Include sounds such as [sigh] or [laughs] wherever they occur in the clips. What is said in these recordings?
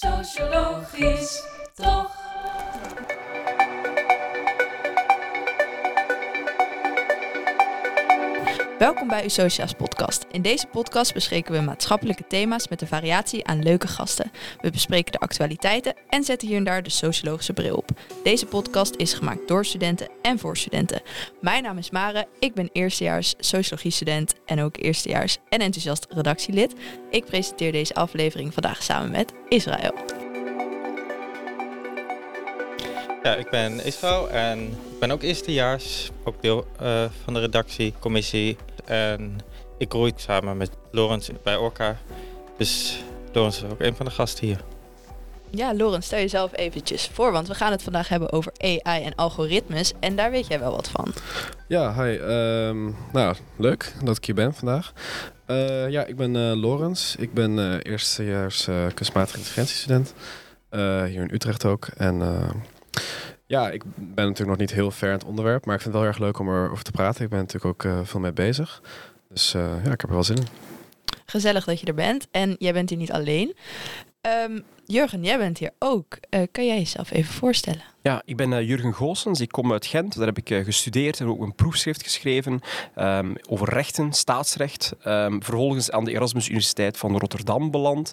Sociologisch, toch? Welkom bij Socia's podcast. In deze podcast bespreken we maatschappelijke thema's met een variatie aan leuke gasten. We bespreken de actualiteiten en zetten hier en daar de sociologische bril op. Deze podcast is gemaakt door studenten en voor studenten. Mijn naam is Mare, ik ben eerstejaars sociologie-student en ook eerstejaars en enthousiast redactielid. Ik presenteer deze aflevering vandaag samen met Israël. Ja, ik ben Israël en ik ben ook eerstejaars, ook deel uh, van de redactiecommissie. En ik groei samen met Lorenz bij Orca. Dus Lorenz is ook een van de gasten hier. Ja, Lorenz, stel jezelf eventjes voor, want we gaan het vandaag hebben over AI en algoritmes. En daar weet jij wel wat van. Ja, hi. Um, nou, leuk dat ik hier ben vandaag. Uh, ja, ik ben uh, Lorenz. Ik ben uh, eerstejaars kunstmatige intelligentiestudent. hier in Utrecht ook. En ja, ik ben natuurlijk nog niet heel ver in het onderwerp, maar ik vind het wel erg leuk om erover te praten. Ik ben natuurlijk ook uh, veel mee bezig. Dus uh, ja, ik heb er wel zin in. Gezellig dat je er bent. En jij bent hier niet alleen. Um, Jurgen, jij bent hier ook. Uh, kan jij jezelf even voorstellen? Ja, ik ben uh, Jurgen Goossens. Ik kom uit Gent. Daar heb ik uh, gestudeerd en ook een proefschrift geschreven um, over rechten, staatsrecht. Um, vervolgens aan de Erasmus Universiteit van Rotterdam beland.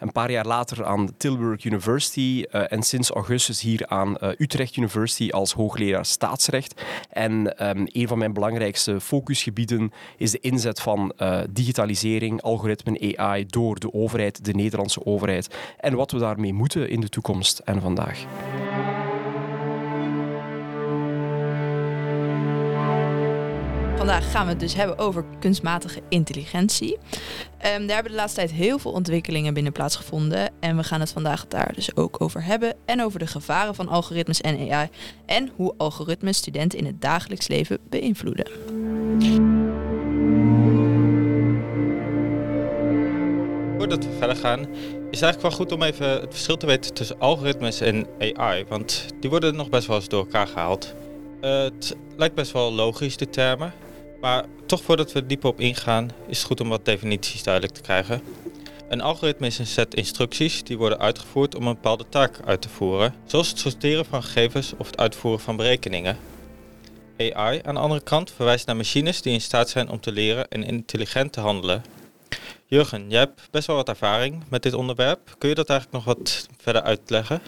Een paar jaar later aan Tilburg University. en sinds augustus hier aan Utrecht University als hoogleraar staatsrecht. En um, een van mijn belangrijkste focusgebieden is de inzet van digitalisering, algoritmen, AI door de overheid, de Nederlandse overheid. En wat we daarmee moeten in de toekomst en vandaag. Vandaag gaan we het dus hebben over kunstmatige intelligentie. Um, daar hebben de laatste tijd heel veel ontwikkelingen binnen plaatsgevonden. En we gaan het vandaag daar dus ook over hebben. En over de gevaren van algoritmes en AI. En hoe algoritmes studenten in het dagelijks leven beïnvloeden. Voordat we verder gaan, is het eigenlijk wel goed om even het verschil te weten tussen algoritmes en AI. Want die worden nog best wel eens door elkaar gehaald. Uh, het lijkt best wel logisch, de termen. Maar toch voordat we er dieper op ingaan, is het goed om wat definities duidelijk te krijgen. Een algoritme is een set instructies die worden uitgevoerd om een bepaalde taak uit te voeren, zoals het sorteren van gegevens of het uitvoeren van berekeningen. AI aan de andere kant verwijst naar machines die in staat zijn om te leren en intelligent te handelen. Jurgen, jij hebt best wel wat ervaring met dit onderwerp. Kun je dat eigenlijk nog wat verder uitleggen?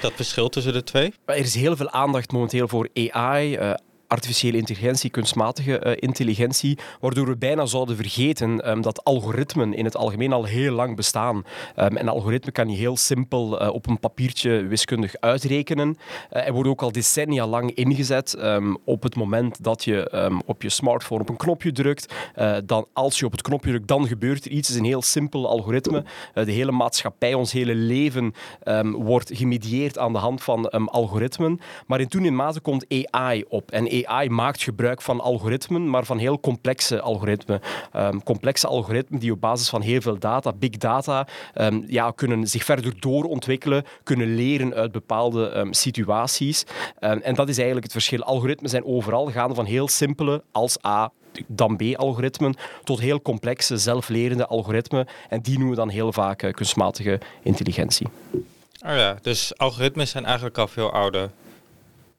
Dat verschil tussen de twee? Er is heel veel aandacht momenteel voor AI, uh, artificiële intelligentie, kunstmatige uh, intelligentie, waardoor we bijna zouden vergeten um, dat algoritmen in het algemeen al heel lang bestaan. Um, en algoritme kan je heel simpel uh, op een papiertje wiskundig uitrekenen. Uh, er wordt ook al decennia lang ingezet. Um, op het moment dat je op je smartphone op een knopje drukt, dan als je op het knopje drukt, dan gebeurt er iets. Het is een heel simpel algoritme. de hele maatschappij, ons hele leven wordt gemedieerd aan de hand van algoritmen. Maar in toenemende mate komt AI op. En AI maakt gebruik van algoritmen, maar van heel complexe algoritmen. Um, complexe algoritmen die op basis van heel veel data, big data, um, ja, kunnen zich verder doorontwikkelen, kunnen leren uit bepaalde um, situaties. en dat is eigenlijk het verschil. Algoritmen zijn overal, gaan van heel simpele als A dan B-algoritmen tot heel complexe, zelflerende algoritmen. En die noemen we dan heel vaak uh, kunstmatige intelligentie. Oh ja, dus algoritmes zijn eigenlijk al veel ouder.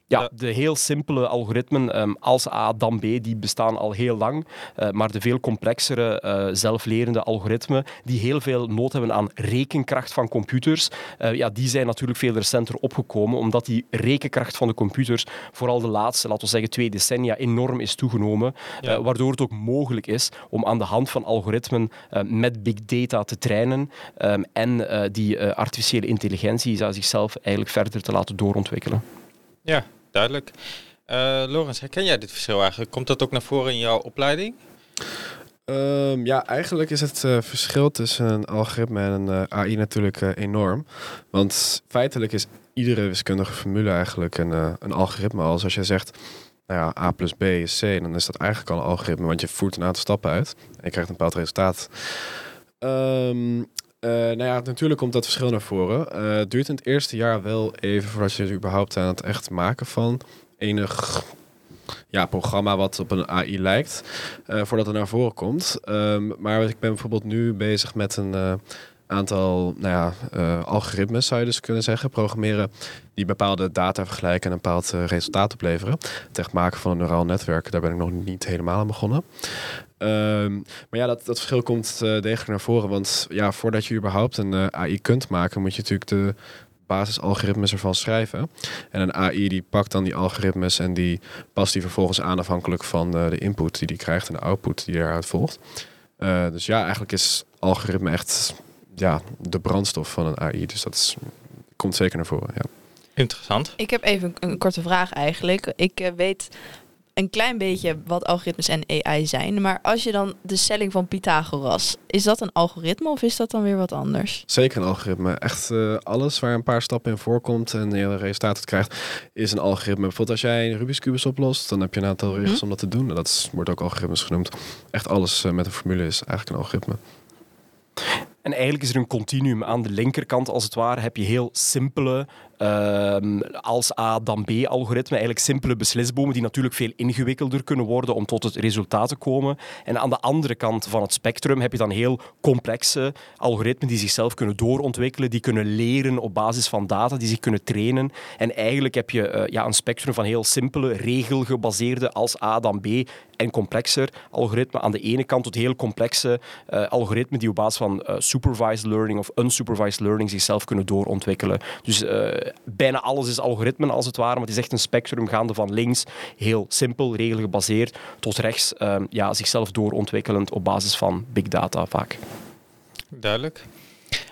Ja, de heel simpele algoritmen um, als A dan B, die bestaan al heel lang. Uh, maar de veel complexere, uh, zelflerende algoritmen, die heel veel nood hebben aan rekenkracht van computers, uh, ja, die zijn natuurlijk veel recenter opgekomen, omdat die rekenkracht van de computers vooral de laatste, laten we zeggen, twee decennia enorm is toegenomen. Ja. waardoor het ook mogelijk is om aan de hand van algoritmen met big data te trainen um, en die artificiële intelligentie zichzelf eigenlijk verder te laten doorontwikkelen. Ja, duidelijk. Uh, Lorenz, herken jij dit verschil eigenlijk? Komt dat ook naar voren in jouw opleiding? Um, ja, eigenlijk is het uh, verschil tussen een algoritme en een uh, AI natuurlijk enorm. Want feitelijk is iedere wiskundige formule eigenlijk een, een algoritme. Als als je zegt, nou ja, A plus B is C, dan is dat eigenlijk al een algoritme. Want je voert een aantal stappen uit en je krijgt een bepaald resultaat. Um, uh, nou ja, natuurlijk komt dat verschil naar voren. Uh, het duurt in het eerste jaar wel even voordat je überhaupt aan het echt maken van enig ja, programma wat op een AI lijkt, uh, voordat het naar voren komt. Um, maar ik ben bijvoorbeeld nu bezig met een aantal nou ja, algoritmes, zou je dus kunnen zeggen, programmeren, die bepaalde data vergelijken en een bepaald resultaat opleveren. Het echt maken van een neuraal netwerk, daar ben ik nog niet helemaal aan begonnen. Um, maar ja, dat, dat verschil komt uh, degelijk naar voren. Want ja, voordat je überhaupt een AI kunt maken, moet je natuurlijk de basisalgoritmes ervan schrijven. En een AI die pakt dan die algoritmes en die past die vervolgens aan afhankelijk van de input die die krijgt en de output die eruit volgt. Uh, dus ja, eigenlijk is algoritme echt ja, de brandstof van een AI. Dus dat is, komt zeker naar voren. Ja. Interessant. Ik heb even een korte vraag eigenlijk. Ik uh, weet een klein beetje wat algoritmes en AI zijn. Maar als je dan de stelling van Pythagoras, is dat een algoritme of is dat dan weer wat anders? Zeker een algoritme. Echt uh, alles waar een paar stappen in voorkomt en je resultaten krijgt, is een algoritme. Bijvoorbeeld als jij een Rubik's Cubus oplost, dan heb je een aantal regels hm? om dat te doen. Dat is, wordt ook algoritmes genoemd. Echt alles uh, met een formule is eigenlijk een algoritme. En eigenlijk is er een continuum. Aan de linkerkant, als het ware, heb je heel simpele als A dan B algoritme. Eigenlijk simpele beslisbomen die natuurlijk veel ingewikkelder kunnen worden om tot het resultaat te komen. En aan de andere kant van het spectrum heb je dan heel complexe algoritmen die zichzelf kunnen doorontwikkelen, die kunnen leren op basis van data, die zich kunnen trainen. En eigenlijk heb je uh, ja, een spectrum van heel simpele, regelgebaseerde als A dan B en complexer algoritmen aan de ene kant tot heel complexe uh, algoritmen die op basis van uh, supervised learning of unsupervised learning zichzelf kunnen doorontwikkelen. Dus bijna alles is algoritmen als het ware, maar het is echt een spectrum gaande van links, heel simpel, regelgebaseerd, tot rechts, um, ja, zichzelf doorontwikkelend op basis van big data vaak. Duidelijk.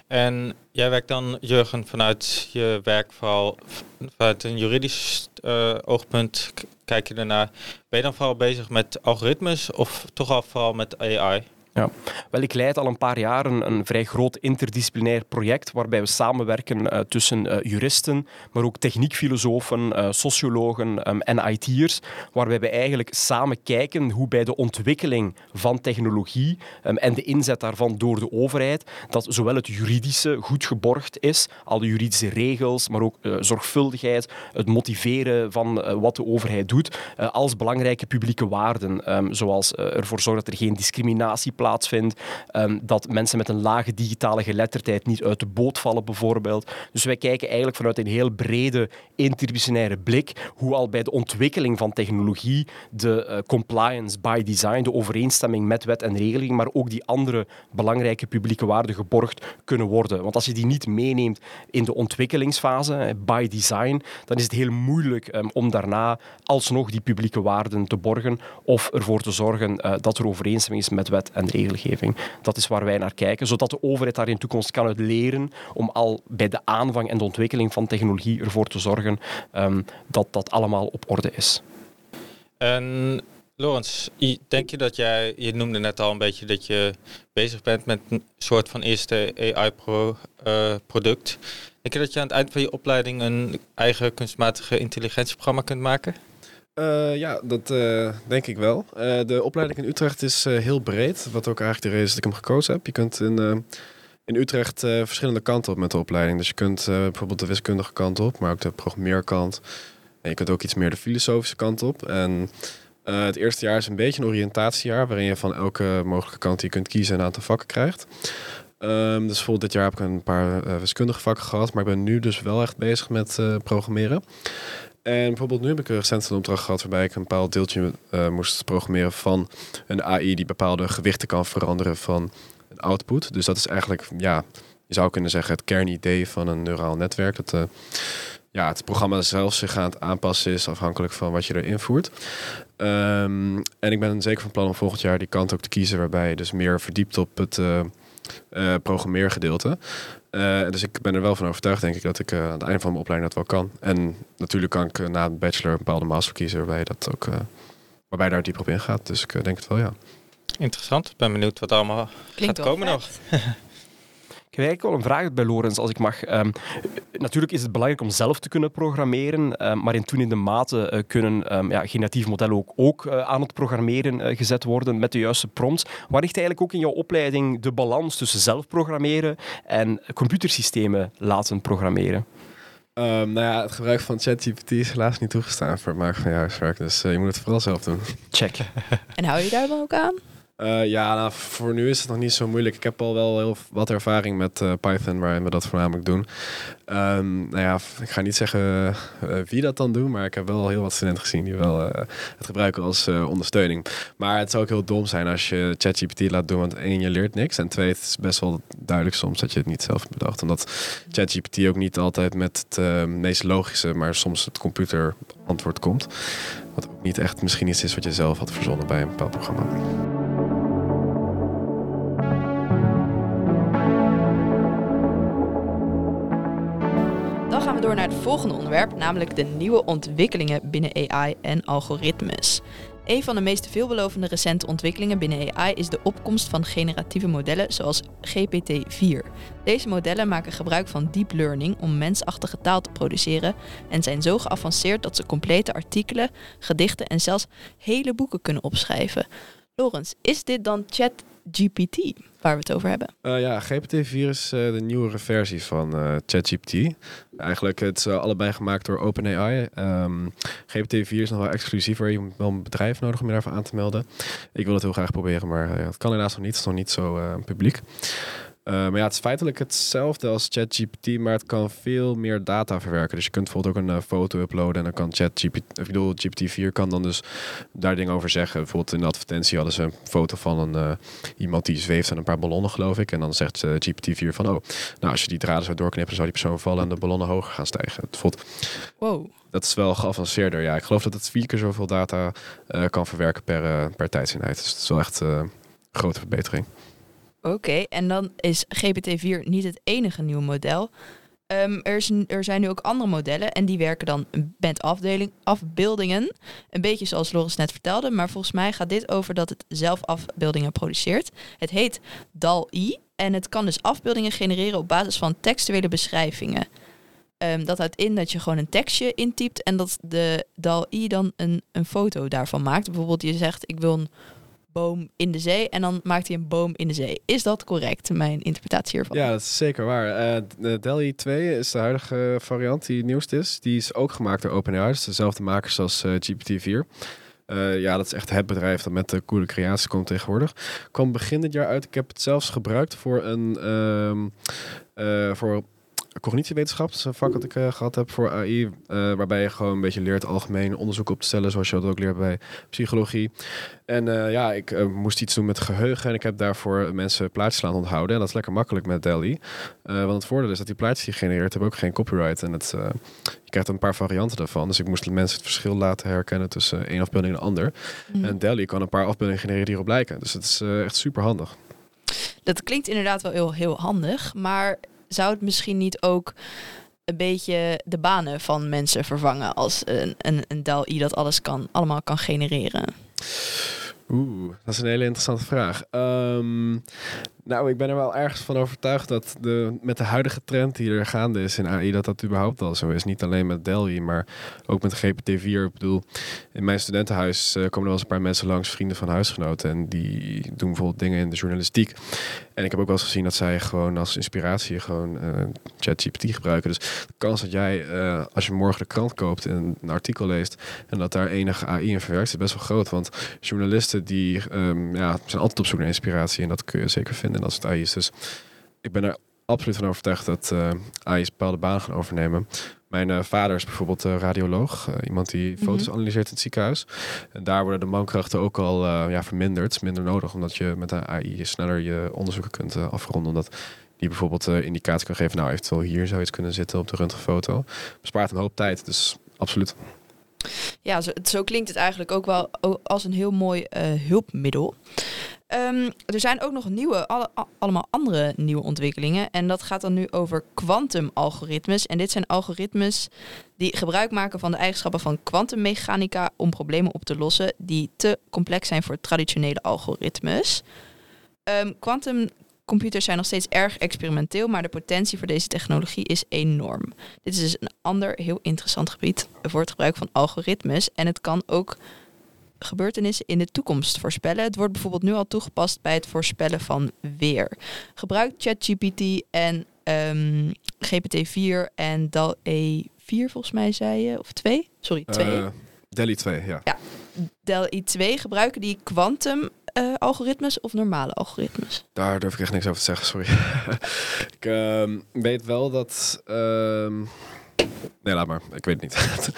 En jij werkt dan, Jurgen, vanuit je werk vanuit een juridisch uh, oogpunt kijk je ernaar. Ben je dan vooral bezig met algoritmes of toch al vooral met AI? Ja. Wel, ik leid al een paar jaar een, vrij groot interdisciplinair project waarbij we samenwerken uh, tussen uh, juristen, maar ook techniekfilosofen, uh, sociologen um, en IT'ers, waarbij we eigenlijk samen kijken hoe bij de ontwikkeling van technologie um, en de inzet daarvan door de overheid, dat zowel het juridische goed geborgd is, alle juridische regels, maar ook zorgvuldigheid, het motiveren van wat de overheid doet, als belangrijke publieke waarden, um, zoals ervoor zorgen dat er geen discriminatie Um, dat mensen met een lage digitale geletterdheid niet uit de boot vallen, bijvoorbeeld. Dus wij kijken eigenlijk vanuit een heel brede interdisciplinaire blik hoe al bij de ontwikkeling van technologie de uh, compliance by design, de overeenstemming met wet en regeling, maar ook die andere belangrijke publieke waarden geborgd kunnen worden. Want als je die niet meeneemt in de ontwikkelingsfase, by design, dan is het heel moeilijk um, om daarna alsnog die publieke waarden te borgen of ervoor te zorgen uh, dat er overeenstemming is met wet en regelgeving. Dat is waar wij naar kijken, zodat de overheid daar in de toekomst kan uit leren om al bij de aanvang en de ontwikkeling van technologie ervoor te zorgen um, dat dat allemaal op orde is. En Lorenz, denk je dat jij, je noemde net al een beetje dat je bezig bent met een soort van eerste AI-product. Uh, denk je dat je aan het eind van je opleiding een eigen kunstmatige intelligentieprogramma kunt maken? Uh, ja, dat uh, denk ik wel. Uh, de opleiding in Utrecht is heel breed, wat ook eigenlijk de reden is dat ik hem gekozen heb. Je kunt in, in Utrecht verschillende kanten op met de opleiding. Dus je kunt bijvoorbeeld de wiskundige kant op, maar ook de programmeerkant. En je kunt ook iets meer de filosofische kant op. En het eerste jaar is een beetje een oriëntatiejaar, waarin je van elke mogelijke kant die je kunt kiezen een aantal vakken krijgt. Um, dus bijvoorbeeld dit jaar heb ik een paar wiskundige vakken gehad, maar ik ben nu dus wel echt bezig met programmeren. En bijvoorbeeld nu heb ik recent een opdracht gehad waarbij ik een bepaald deeltje uh, moest programmeren van een AI die bepaalde gewichten kan veranderen van een output. Dus dat is eigenlijk, ja, je zou kunnen zeggen het kernidee van een neuraal netwerk. Dat uh, ja, het programma zelf zich aan het aanpassen is afhankelijk van wat je erin voert. Um, en ik ben zeker van plan om volgend jaar die kant ook te kiezen waarbij je dus meer verdiept op het uh, programmeergedeelte. Uh, dus ik ben er wel van overtuigd, denk ik, dat ik uh, aan het einde van mijn opleiding dat wel kan. En natuurlijk kan ik uh, na een bachelor een bepaalde master kiezen waarbij, dat ook, waarbij daar dieper op ingaat. Dus ik denk het wel, ja. Interessant. Ik ben benieuwd wat allemaal Klinkt gaat komen nog. [laughs] Ik heb eigenlijk wel een vraag bij Lorenz, als ik mag. Um, natuurlijk is het belangrijk om zelf te kunnen programmeren, um, maar in toenemende mate uh, kunnen um, ja, generatieve modellen ook, ook uh, aan het programmeren uh, gezet worden met de juiste prompts. Waar ligt eigenlijk ook in jouw opleiding de balans tussen zelf programmeren en computersystemen laten programmeren? Um, nou ja, het gebruik van ChatGPT is helaas niet toegestaan voor het maken van je huiswerk. Dus uh, je moet het vooral zelf doen. Check. En hou je daar dan ook aan? Uh, ja, nou, voor nu is het nog niet zo moeilijk. Ik heb al wel heel wat ervaring met uh, Python, waarin we dat voornamelijk doen. Um, nou ja, ik ga niet zeggen uh, wie dat dan doet, maar ik heb wel heel wat studenten gezien die wel het gebruiken als ondersteuning. Maar het zou ook heel dom zijn als je ChatGPT laat doen, want één, je leert niks. En twee, het is best wel duidelijk soms dat je het niet zelf bedacht. Omdat ChatGPT ook niet altijd met het meest logische, maar soms het computer antwoord komt. Wat ook niet echt misschien iets is wat je zelf had verzonnen bij een bepaald programma. Naar het volgende onderwerp, namelijk de nieuwe ontwikkelingen binnen AI en algoritmes. Een van de meest veelbelovende recente ontwikkelingen binnen AI is de opkomst van generatieve modellen zoals GPT-4. Deze modellen maken gebruik van deep learning om mensachtige taal te produceren en zijn zo geavanceerd dat ze complete artikelen, gedichten en zelfs hele boeken kunnen opschrijven. Lorenz, is dit dan ChatGPT waar we het over hebben? Uh, ja, GPT-4 is uh, de nieuwere versie van uh, ChatGPT. Eigenlijk het is allebei gemaakt door OpenAI. Ehm, GPT-4 is nog wel exclusiever. Je moet wel een bedrijf nodig om je daarvoor aan te melden. Ik wil het heel graag proberen, maar het kan helaas nog niet. Het is nog niet zo publiek. Uh, maar ja, het is feitelijk hetzelfde als ChatGPT, maar het kan veel meer data verwerken. Dus je kunt bijvoorbeeld ook een uh, foto uploaden en dan kan ChatGPT, ik bedoel, GPT-4 kan dan dus daar dingen over zeggen. Bijvoorbeeld in de advertentie hadden ze een foto van een, uh, iemand die zweeft aan een paar ballonnen, geloof ik. En dan zegt GPT-4 van, oh, nou als je die draden zou doorknippen, zou die persoon vallen en de ballonnen hoger gaan stijgen. Bijvoorbeeld, wow. Dat is wel geavanceerder. Ja, ik geloof dat het vier keer zoveel data kan verwerken per, per tijdseenheid. Dus het is wel echt een grote verbetering. Oké, en dan is GPT-4 niet het enige nieuwe model. Um, er, is, er, zijn nu ook andere modellen en die werken dan met afdeling, afbeeldingen. Een beetje zoals Loris net vertelde, maar volgens mij gaat dit over dat het zelf afbeeldingen produceert. Het heet DAL-I en het kan dus afbeeldingen genereren op basis van textuele beschrijvingen. Um, dat houdt in dat je gewoon een tekstje intypt en dat de DAL-I dan een, een foto daarvan maakt. Bijvoorbeeld je zegt ik wil een boom in de zee en dan maakt hij een boom in de zee. Is dat correct, mijn interpretatie hiervan? Ja, dat is zeker waar. Uh, de DALL-E 2 is de huidige variant die nieuwst is. Die is ook gemaakt door OpenAI, dus dezelfde makers als uh, GPT-4. Uh, ja, dat is echt het bedrijf dat met de coole creaties komt tegenwoordig. Kwam begin dit jaar uit. Ik heb het zelfs gebruikt voor een uh, voor cognitiewetenschap, dat is een vak dat ik uh, gehad heb voor AI, uh, waarbij je gewoon een beetje leert algemeen onderzoek op te stellen, zoals je dat ook leert bij psychologie. En uh, ja, ik moest iets doen met geheugen en ik heb daarvoor mensen plaatjes laten onthouden. En dat is lekker makkelijk met DALL-E. want het voordeel is dat die plaatjes die je genereert, hebben ook geen copyright. En het, je krijgt een paar varianten daarvan. Dus ik moest de mensen het verschil laten herkennen tussen één afbeelding en een ander. Mm. En DALL-E kan een paar afbeeldingen genereren die erop lijken. Dus het is echt super handig. Dat klinkt inderdaad wel heel, heel handig, maar zou het misschien niet ook een beetje de banen van mensen vervangen als een, een, een DAL-I dat alles kan, allemaal kan genereren? Oeh, dat is een hele interessante vraag. Um, nou, ik ben er wel ergens van overtuigd dat de, met de huidige trend die er gaande is in AI, dat dat überhaupt al zo is. Niet alleen met Delhi, maar ook met GPT-4. Ik bedoel, in mijn studentenhuis uh, komen er wel eens een paar mensen langs, vrienden van huisgenoten. En die doen bijvoorbeeld dingen in de journalistiek. En ik heb ook wel eens gezien dat zij gewoon als inspiratie gewoon uh, ChatGPT gebruiken. Dus de kans dat jij, uh, als je morgen de krant koopt en een artikel leest en dat daar enige AI in verwerkt, is best wel groot. Want journalisten die um, ja, zijn altijd op zoek naar inspiratie en dat kun je zeker vinden en als het AI is. Dus ik ben er absoluut van overtuigd dat uh, AI's bepaalde banen gaan overnemen. Mijn uh, vader is bijvoorbeeld uh, radioloog, iemand die mhm. foto's analyseert in het ziekenhuis. En daar worden de mankrachten ook al ja, verminderd, minder nodig, omdat je met een AI sneller je onderzoeken kunt afronden. Omdat die bijvoorbeeld indicatie kan geven, nou eventueel hier zou iets kunnen zitten op de röntgenfoto. Bespaart een hoop tijd, dus absoluut. Ja, zo, zo klinkt het eigenlijk ook wel als een heel mooi hulpmiddel. Um, er zijn ook nog nieuwe, alle, allemaal andere nieuwe ontwikkelingen. En dat gaat dan nu over kwantumalgoritmes. En dit zijn algoritmes die gebruik maken van de eigenschappen van kwantummechanica om problemen op te lossen die te complex zijn voor traditionele algoritmes. Quantumcomputers um, zijn nog steeds erg experimenteel, maar de potentie voor deze technologie is enorm. Dit is dus een ander heel interessant gebied voor het gebruik van algoritmes. En het kan ook gebeurtenissen in de toekomst voorspellen. Het wordt bijvoorbeeld nu al toegepast bij het voorspellen van weer. Gebruik ChatGPT en um, GPT-4 en DAL-E4 volgens mij zei je, of 2? Sorry, 2. Uh, DALI 2, ja. Ja, DALI 2 gebruiken die quantum eh, algoritmes of normale algoritmes? Daar durf ik echt niks over te zeggen, sorry. [laughs] ik ehm, weet wel dat... ehm, Nee, laat maar. Ik weet het niet. [laughs]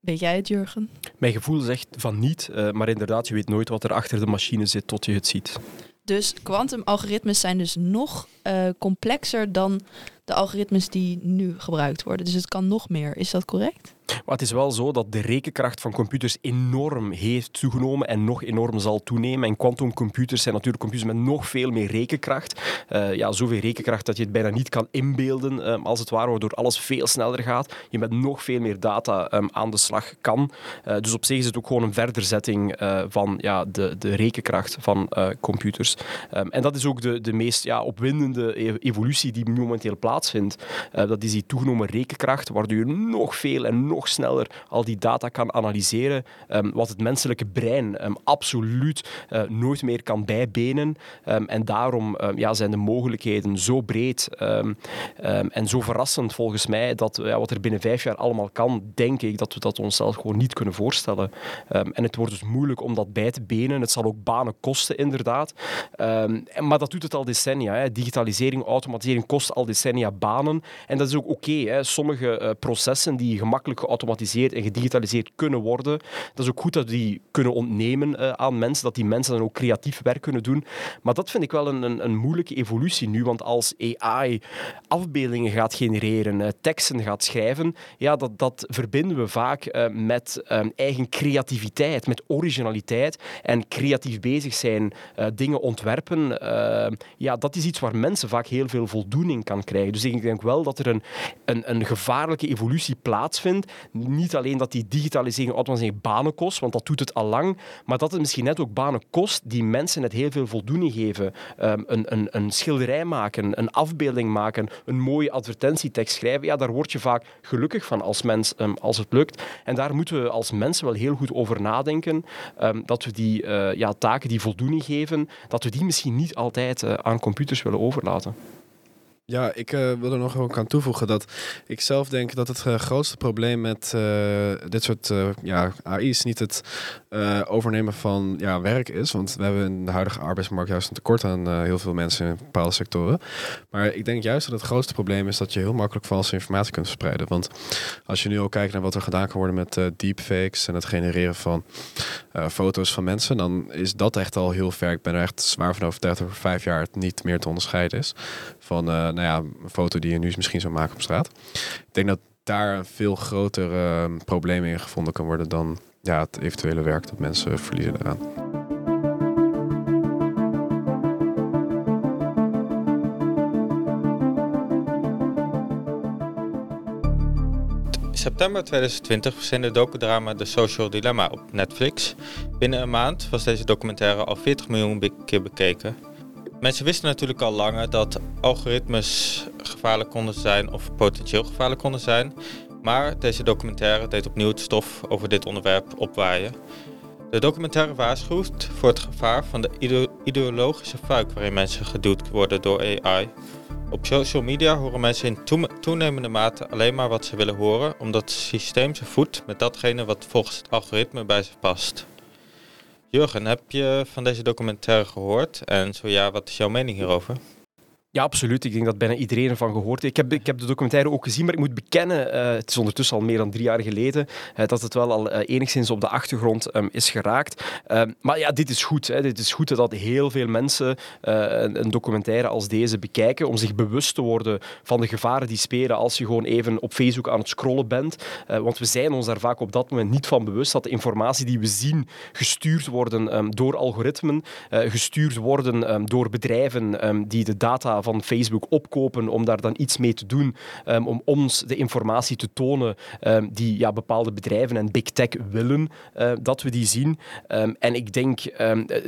Weet jij het, Jurgen? Mijn gevoel zegt van niet, eh, maar inderdaad, je weet nooit wat er achter de machine zit tot je het ziet. Dus kwantumalgoritmes zijn dus nog eh, complexer dan de algoritmes die nu gebruikt worden. Dus het kan nog meer. Is dat correct? Maar het is wel zo dat de rekenkracht van computers enorm heeft toegenomen en nog enorm zal toenemen. En quantumcomputers zijn natuurlijk computers met nog veel meer rekenkracht. Uh, ja, zoveel rekenkracht dat je het bijna niet kan inbeelden, um, als het ware, waardoor alles veel sneller gaat. Je met nog veel meer data um, aan de slag kan. Uh, dus op zich is het ook gewoon een verderzetting uh, van ja, de, de rekenkracht van computers. Um, en dat is ook de, de meest ja, opwindende evolutie die momenteel plaatsvindt. dat is die toegenomen rekenkracht, waardoor je nog veel en nog sneller al die data kan analyseren, um, wat het menselijke brein um, absoluut uh, nooit meer kan bijbenen. Um, en daarom ja, zijn de mogelijkheden zo breed en zo verrassend volgens mij dat ja, wat er binnen vijf jaar allemaal kan, denk ik dat we dat onszelf gewoon niet kunnen voorstellen. en het wordt dus moeilijk om dat bij te benen. Het zal ook banen kosten, inderdaad. Maar dat doet het al decennia. Hè. Digitalisering, automatisering kost al decennia banen. En dat is ook oké. Sommige uh, processen die gemakkelijk geautomatiseerd en gedigitaliseerd kunnen worden. Dat is ook goed dat we die kunnen ontnemen uh, aan mensen, dat die mensen dan ook creatief werk kunnen doen. Maar dat vind ik wel een, een, een moeilijke evolutie nu, want als AI afbeeldingen gaat genereren, uh, teksten gaat schrijven, ja, dat, dat verbinden we vaak uh, met eigen creativiteit, met originaliteit en creatief bezig zijn, dingen ontwerpen. ja, dat is iets waar mensen vaak heel veel voldoening kan krijgen. Dus ik denk wel dat er een, een, een gevaarlijke evolutie plaatsvindt niet alleen dat die digitalisering automatisering banen kost, want dat doet het al lang, maar dat het misschien net ook banen kost die mensen net heel veel voldoening geven. Um, een, een, een schilderij maken, een afbeelding maken, een mooie advertentietekst schrijven, ja, daar word je vaak gelukkig van als mens, um, als het lukt. En daar moeten we als mensen wel heel goed over nadenken, um, dat we die uh, ja, taken die voldoening geven, dat we die misschien niet altijd uh, aan computers willen overlaten. Ja, ik uh, wil er nog ook aan toevoegen dat ik zelf denk dat het uh, grootste probleem met uh, dit soort ja, AI's niet het overnemen van ja, werk is. Want we hebben in de huidige arbeidsmarkt juist een tekort aan heel veel mensen in bepaalde sectoren. Maar ik denk juist dat het grootste probleem is dat je heel makkelijk valse informatie kunt verspreiden. Want als je nu ook kijkt naar wat er gedaan kan worden met deepfakes en het genereren van foto's van mensen, dan is dat echt al heel ver. Ik ben er echt zwaar van overtuigd dat over vijf jaar het niet meer te onderscheiden is van nou ja, een foto die je nu misschien zou maken op straat. Ik denk dat daar een veel groter uh, probleem in gevonden kan worden dan ja, het eventuele werk dat mensen verliezen eraan. In september 2020 verscheen de docudrama The Social Dilemma op Netflix. Binnen een maand was deze documentaire al 40 miljoen keer bekeken. Mensen wisten natuurlijk al langer dat algoritmes gevaarlijk konden zijn of potentieel gevaarlijk konden zijn. Maar deze documentaire deed opnieuw het stof over dit onderwerp opwaaien. De documentaire waarschuwt voor het gevaar van de ideologische fuik waarin mensen geduwd worden door AI. Op social media horen mensen in toenemende mate alleen maar wat ze willen horen, omdat het systeem ze voedt met datgene wat volgens het algoritme bij ze past. Jurgen, heb je van deze documentaire gehoord? En zo ja, wat is jouw mening hierover? Ja, absoluut. Ik denk dat bijna iedereen ervan gehoord heeft. Ik heb, ik heb de documentaire ook gezien, maar ik moet bekennen, uh, het is ondertussen al meer dan drie jaar geleden, uh, dat het wel al uh, enigszins op de achtergrond um, is geraakt. Ehm, maar ja, dit is goed. Hè. Dit is goed dat heel veel mensen een, een, documentaire als deze bekijken, om zich bewust te worden van de gevaren die spelen als je gewoon even op Facebook aan het scrollen bent. want we zijn ons daar vaak op dat moment niet van bewust dat de informatie die we zien gestuurd worden um, door algoritmen, gestuurd worden door bedrijven die de data van Facebook opkopen om daar dan iets mee te doen, um, om ons de informatie te tonen um, die ja, bepaalde bedrijven en big tech willen uh, dat we die zien. Um, en ik denk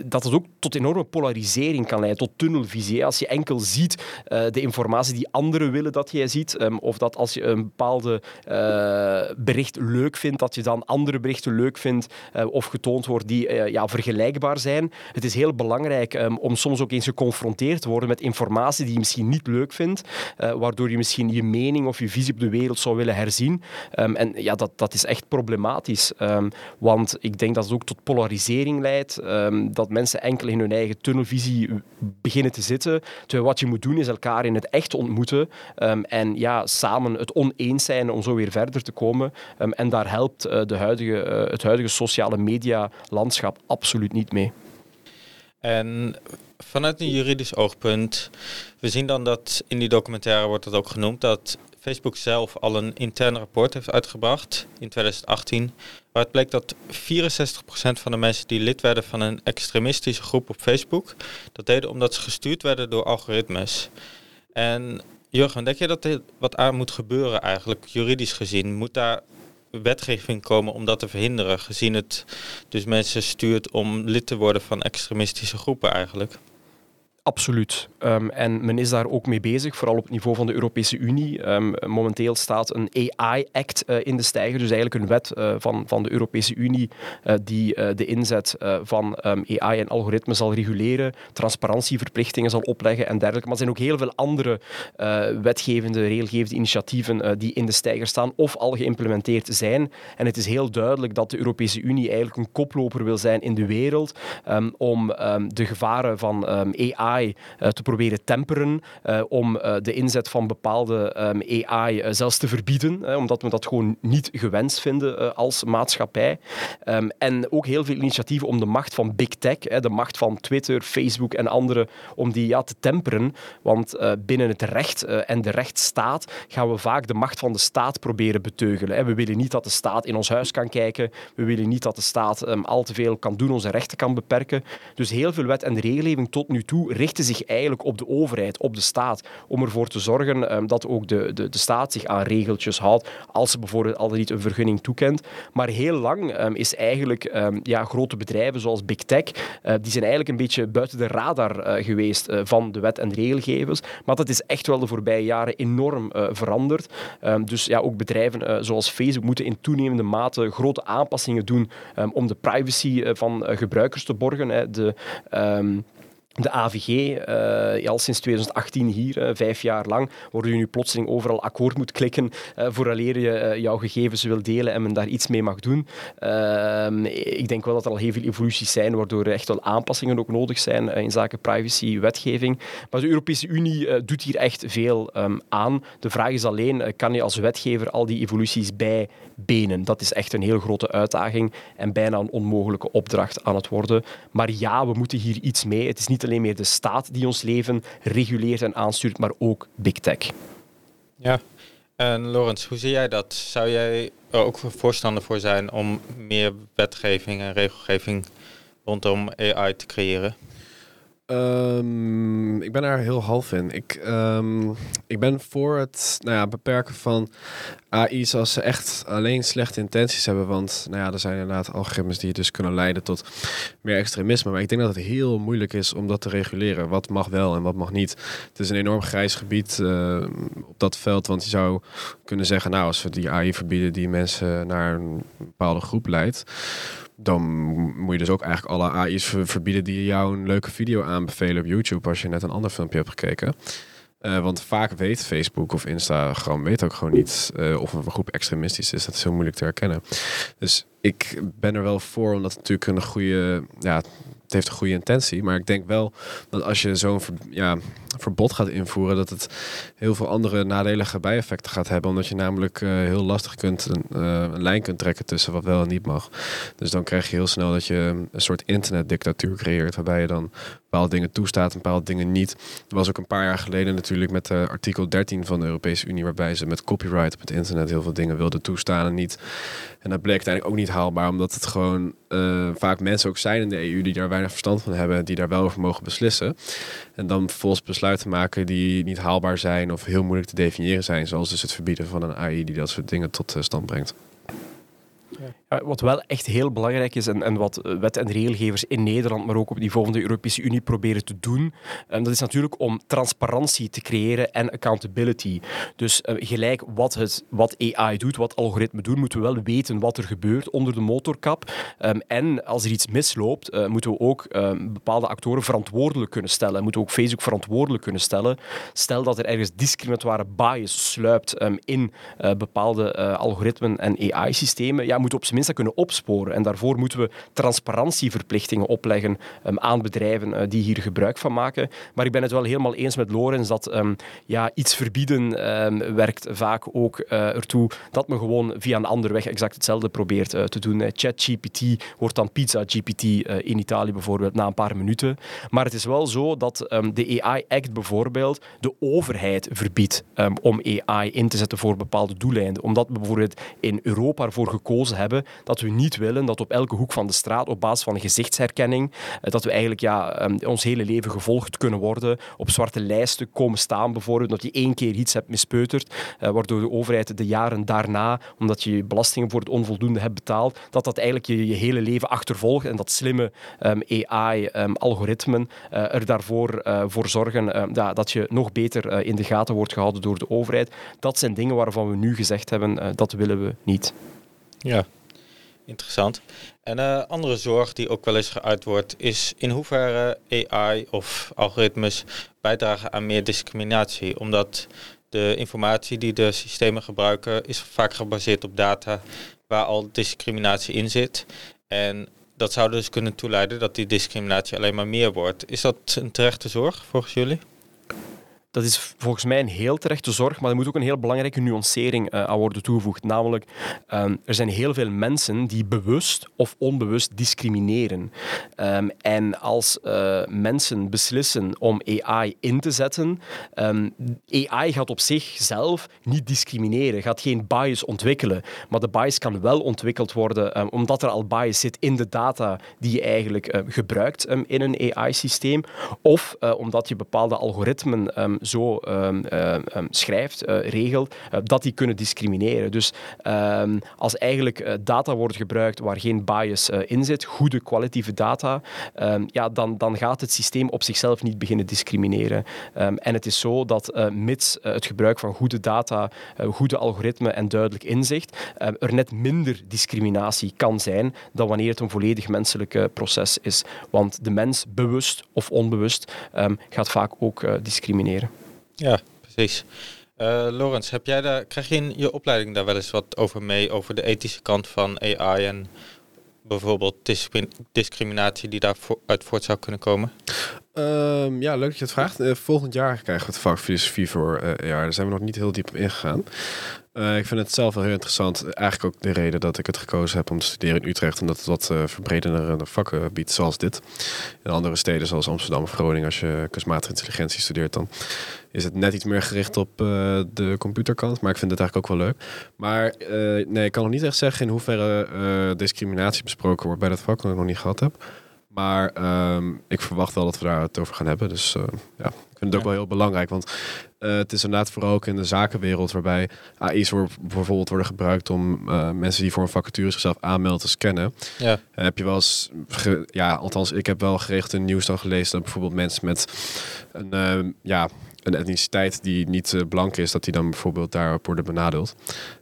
dat het ook tot enorme polarisering kan leiden, tot tunnelvisie. Als je enkel ziet uh, de informatie die anderen willen dat jij ziet, of dat als je een bepaalde uh, bericht leuk vindt, dat je dan andere berichten leuk vindt of getoond wordt die ja, vergelijkbaar zijn. Het is heel belangrijk om soms ook eens geconfronteerd te worden met informatie die je misschien niet leuk vindt, uh, waardoor je misschien je mening of je visie op de wereld zou willen herzien. Um, en ja, dat, dat is echt problematisch. Um, want ik denk dat het ook tot polarisering leidt, um, dat mensen enkel in hun eigen tunnelvisie beginnen te zitten. Terwijl wat je moet doen is elkaar in het echt ontmoeten en ja, samen het oneens zijn om zo weer verder te komen. en daar helpt uh, de huidige, uh, het huidige sociale media landschap absoluut niet mee. En vanuit een juridisch oogpunt, we zien dan dat in die documentaire wordt het ook genoemd dat Facebook zelf al een intern rapport heeft uitgebracht in 2018, waar het bleek dat 64% van de mensen die lid werden van een extremistische groep op Facebook, dat deden omdat ze gestuurd werden door algoritmes. En Jurgen, denk je dat er wat aan moet gebeuren eigenlijk, juridisch gezien? Moet daar wetgeving komen om dat te verhinderen, gezien het dus mensen stuurt om lid te worden van extremistische groepen eigenlijk? Absoluut. Um, en men is daar ook mee bezig, vooral op het niveau van de Europese Unie. Um, momenteel staat een AI-act eh, in de stijger, dus eigenlijk een wet uh, van, van de Europese Unie uh, die de inzet van um, AI en algoritmen zal reguleren, transparantieverplichtingen zal opleggen en dergelijke. Maar er zijn ook heel veel andere wetgevende, regelgevende initiatieven die in de stijger staan of al geïmplementeerd zijn. En het is heel duidelijk dat de Europese Unie eigenlijk een koploper wil zijn in de wereld om de gevaren van AI Eh, te proberen temperen, eh, om eh, de inzet van bepaalde ehm, AI zelfs te verbieden, omdat we dat gewoon niet gewenst vinden als maatschappij. Ehm, en ook heel veel initiatieven om de macht van big tech, de macht van Twitter, Facebook en anderen, om die ja, te temperen. Want binnen het recht en de rechtsstaat gaan we vaak de macht van de staat proberen beteugelen. We willen niet dat de staat in ons huis kan kijken. We willen niet dat de staat um, al te veel kan doen, onze rechten kan beperken. Dus heel veel wet en regelgeving tot nu toe richten zich eigenlijk op de overheid, op de staat, om ervoor te zorgen um, dat ook de, de, de staat zich aan regeltjes houdt, als ze bijvoorbeeld al niet een vergunning toekent. Maar heel lang um, is eigenlijk um, ja, grote bedrijven zoals Big Tech, uh, die zijn eigenlijk een beetje buiten de radar uh, geweest uh, van de wet en regelgevers. Maar dat is echt wel de voorbije jaren enorm veranderd. dus ja, ook bedrijven zoals Facebook moeten in toenemende mate grote aanpassingen doen om de privacy van gebruikers te borgen. De, de AVG, eh, al sinds 2018 hier, uh, vijf jaar lang, waar je nu plotseling overal akkoord moet klikken uh, vooraleer je jouw gegevens wil delen en men daar iets mee mag doen. Ehm, ik denk wel dat er al heel veel evoluties zijn, waardoor er echt wel aanpassingen ook nodig zijn in zaken privacy-wetgeving. Maar de Europese Unie doet hier echt veel um, aan. De vraag is alleen, kan je als wetgever al die evoluties bijbenen? Dat is echt een heel grote uitdaging en bijna een onmogelijke opdracht aan het worden. Maar ja, we moeten hier iets mee. Het is niet alleen meer de staat die ons leven reguleert en aanstuurt, maar ook big tech. Ja, en Lorenz, hoe zie jij dat? Zou jij er ook voorstander voor zijn om meer wetgeving en regelgeving rondom AI te creëren? Um, ik ben daar heel half in. Ik, um, ik ben voor het nou ja, beperken van AI's als ze echt alleen slechte intenties hebben. Want nou ja, er zijn inderdaad algoritmes die dus kunnen leiden tot meer extremisme. Maar ik denk dat het heel moeilijk is om dat te reguleren. Wat mag wel en wat mag niet. Het is een enorm grijs gebied uh, op dat veld. Want je zou kunnen zeggen, nou als we die AI verbieden die mensen naar een bepaalde groep leidt dan moet je dus ook eigenlijk alle AI's verbieden die jou een leuke video aanbevelen op YouTube als je net een ander filmpje hebt gekeken. Uh, want vaak weet Facebook of Instagram weet ook gewoon niet uh, of een groep extremistisch is. Dat is heel moeilijk te herkennen. Dus ik ben er wel voor, omdat het natuurlijk een goede, ja, het heeft een goede intentie. Maar ik denk wel dat als je zo'n ja, verbod gaat invoeren, dat het heel veel andere nadelige bijeffecten gaat hebben. Omdat je namelijk uh, heel lastig kunt een, uh, een, lijn kunt trekken tussen wat wel en niet mag. Dus dan krijg je heel snel dat je een soort internetdictatuur creëert. Waarbij je dan bepaalde dingen toestaat en bepaalde dingen niet. Er was ook een paar jaar geleden natuurlijk met uh, artikel 13 van de Europese Unie. Waarbij ze met copyright op het internet heel veel dingen wilden toestaan en niet. En dat bleek uiteindelijk ook niet haalbaar. Omdat het gewoon vaak mensen ook zijn in de EU die daar weinig verstand van hebben. Die daar wel over mogen beslissen. En dan vervolgens besluiten maken die niet haalbaar zijn of heel moeilijk te definiëren zijn. Zoals dus het verbieden van een AI die dat soort dingen tot eh, stand brengt. Wat wel echt heel belangrijk is en, en wat eh, wet- en regelgevers in Nederland, maar ook op niveau van de Europese Unie proberen te doen, um, dat is natuurlijk om transparantie te creëren en accountability. Dus uh, gelijk wat, het, wat AI doet, wat algoritmen doen, moeten we wel weten wat er gebeurt onder de motorkap. Um, en als er iets misloopt, moeten we ook um, bepaalde actoren verantwoordelijk kunnen stellen. Moeten we ook Facebook verantwoordelijk kunnen stellen. Stel dat er ergens discriminatoire bias sluipt in uh, bepaalde algoritmen en AI-systemen, ja, op zijn minst kunnen opsporen. En daarvoor moeten we transparantieverplichtingen opleggen um, aan bedrijven uh, die hier gebruik van maken. Maar ik ben het wel helemaal eens met Lorenz dat um, ja, iets verbieden um, werkt vaak ook uh, ertoe dat men gewoon via een andere weg exact hetzelfde probeert uh, te doen. ChatGPT wordt dan Pizza GPT in Italië bijvoorbeeld na een paar minuten. Maar het is wel zo dat de AI Act bijvoorbeeld de overheid verbiedt om AI in te zetten voor bepaalde doeleinden. Omdat we bijvoorbeeld in Europa ervoor gekozen hebben dat we niet willen dat op elke hoek van de straat op basis van gezichtsherkenning, dat we eigenlijk ja, ons hele leven gevolgd kunnen worden, op zwarte lijsten komen staan bijvoorbeeld, dat je één keer iets hebt mispeuterd, waardoor de overheid de jaren daarna, omdat je belastingen voor het onvoldoende hebt betaald, dat dat eigenlijk je, je hele leven achtervolgt en dat slimme um, AI-algoritmen um, uh, er daarvoor voor zorgen dat je nog beter in de gaten wordt gehouden door de overheid. Dat zijn dingen waarvan we nu gezegd hebben, dat willen we niet. Ja, interessant. En een uh, andere zorg die ook wel eens geuit wordt, is in hoeverre AI of algoritmes bijdragen aan meer discriminatie. Omdat de informatie die de systemen gebruiken is vaak gebaseerd op data waar al discriminatie in zit. En dat zou dus kunnen toeleiden dat die discriminatie alleen maar meer wordt. Is dat een terechte zorg volgens jullie? Dat is volgens mij een heel terechte zorg, maar er moet ook een heel belangrijke nuancering uh, aan worden toegevoegd. Namelijk, um, er zijn heel veel mensen die bewust of onbewust discrimineren. Um, en als uh, mensen beslissen om AI in te zetten, um, AI gaat op zichzelf niet discrimineren, gaat geen bias ontwikkelen. Maar de bias kan wel ontwikkeld worden omdat er al bias zit in de data die je eigenlijk gebruikt in een AI-systeem. Of omdat je bepaalde algoritmen zo um, um, schrijft, uh, regelt, uh, dat die kunnen discrimineren. Dus als eigenlijk uh, data wordt gebruikt waar geen bias in zit, goede kwalitatieve data, ja, dan, dan gaat het systeem op zichzelf niet beginnen discrimineren. en het is zo dat mits het gebruik van goede data, goede algoritmen en duidelijk inzicht, er net minder discriminatie kan zijn dan wanneer het een volledig menselijk proces is. Want de mens, bewust of onbewust, gaat vaak ook discrimineren. Ja, precies. Uh, Lorenz, heb jij daar, krijg je in je opleiding daar wel eens wat over mee, over de ethische kant van AI en bijvoorbeeld discri discriminatie die daaruit voort zou kunnen komen? Um, ja, leuk dat je het vraagt. Uh, volgend jaar krijgen we het vak filosofie voor uh. Daar zijn we nog niet heel diep op ingegaan. Uh, ik vind het zelf wel heel interessant. Eigenlijk ook de reden dat ik het gekozen heb om te studeren in Utrecht. Omdat het wat uh, verbredende vakken biedt, zoals dit. In andere steden zoals Amsterdam of Groningen, als je kunstmatige intelligentie studeert, dan is het net iets meer gericht op de computerkant. Maar ik vind het eigenlijk ook wel leuk. Maar nee, ik kan nog niet echt zeggen in hoeverre discriminatie besproken wordt bij dat vak, wat ik nog niet gehad heb. Maar um, ik verwacht wel dat we daar het over gaan hebben. Dus uh, ja, ik vind het ook wel heel belangrijk. Want uh, het is inderdaad vooral ook in de zakenwereld waarbij AI's wordt, bijvoorbeeld worden gebruikt om uh, mensen die voor een vacature zichzelf aanmelden te scannen. Ja. Heb je wel eens, ge, ja, althans, ik heb wel geregeld in nieuws dan gelezen dat bijvoorbeeld mensen met een, ja, een etniciteit die niet blank is, dat die dan bijvoorbeeld daarop worden benadeeld.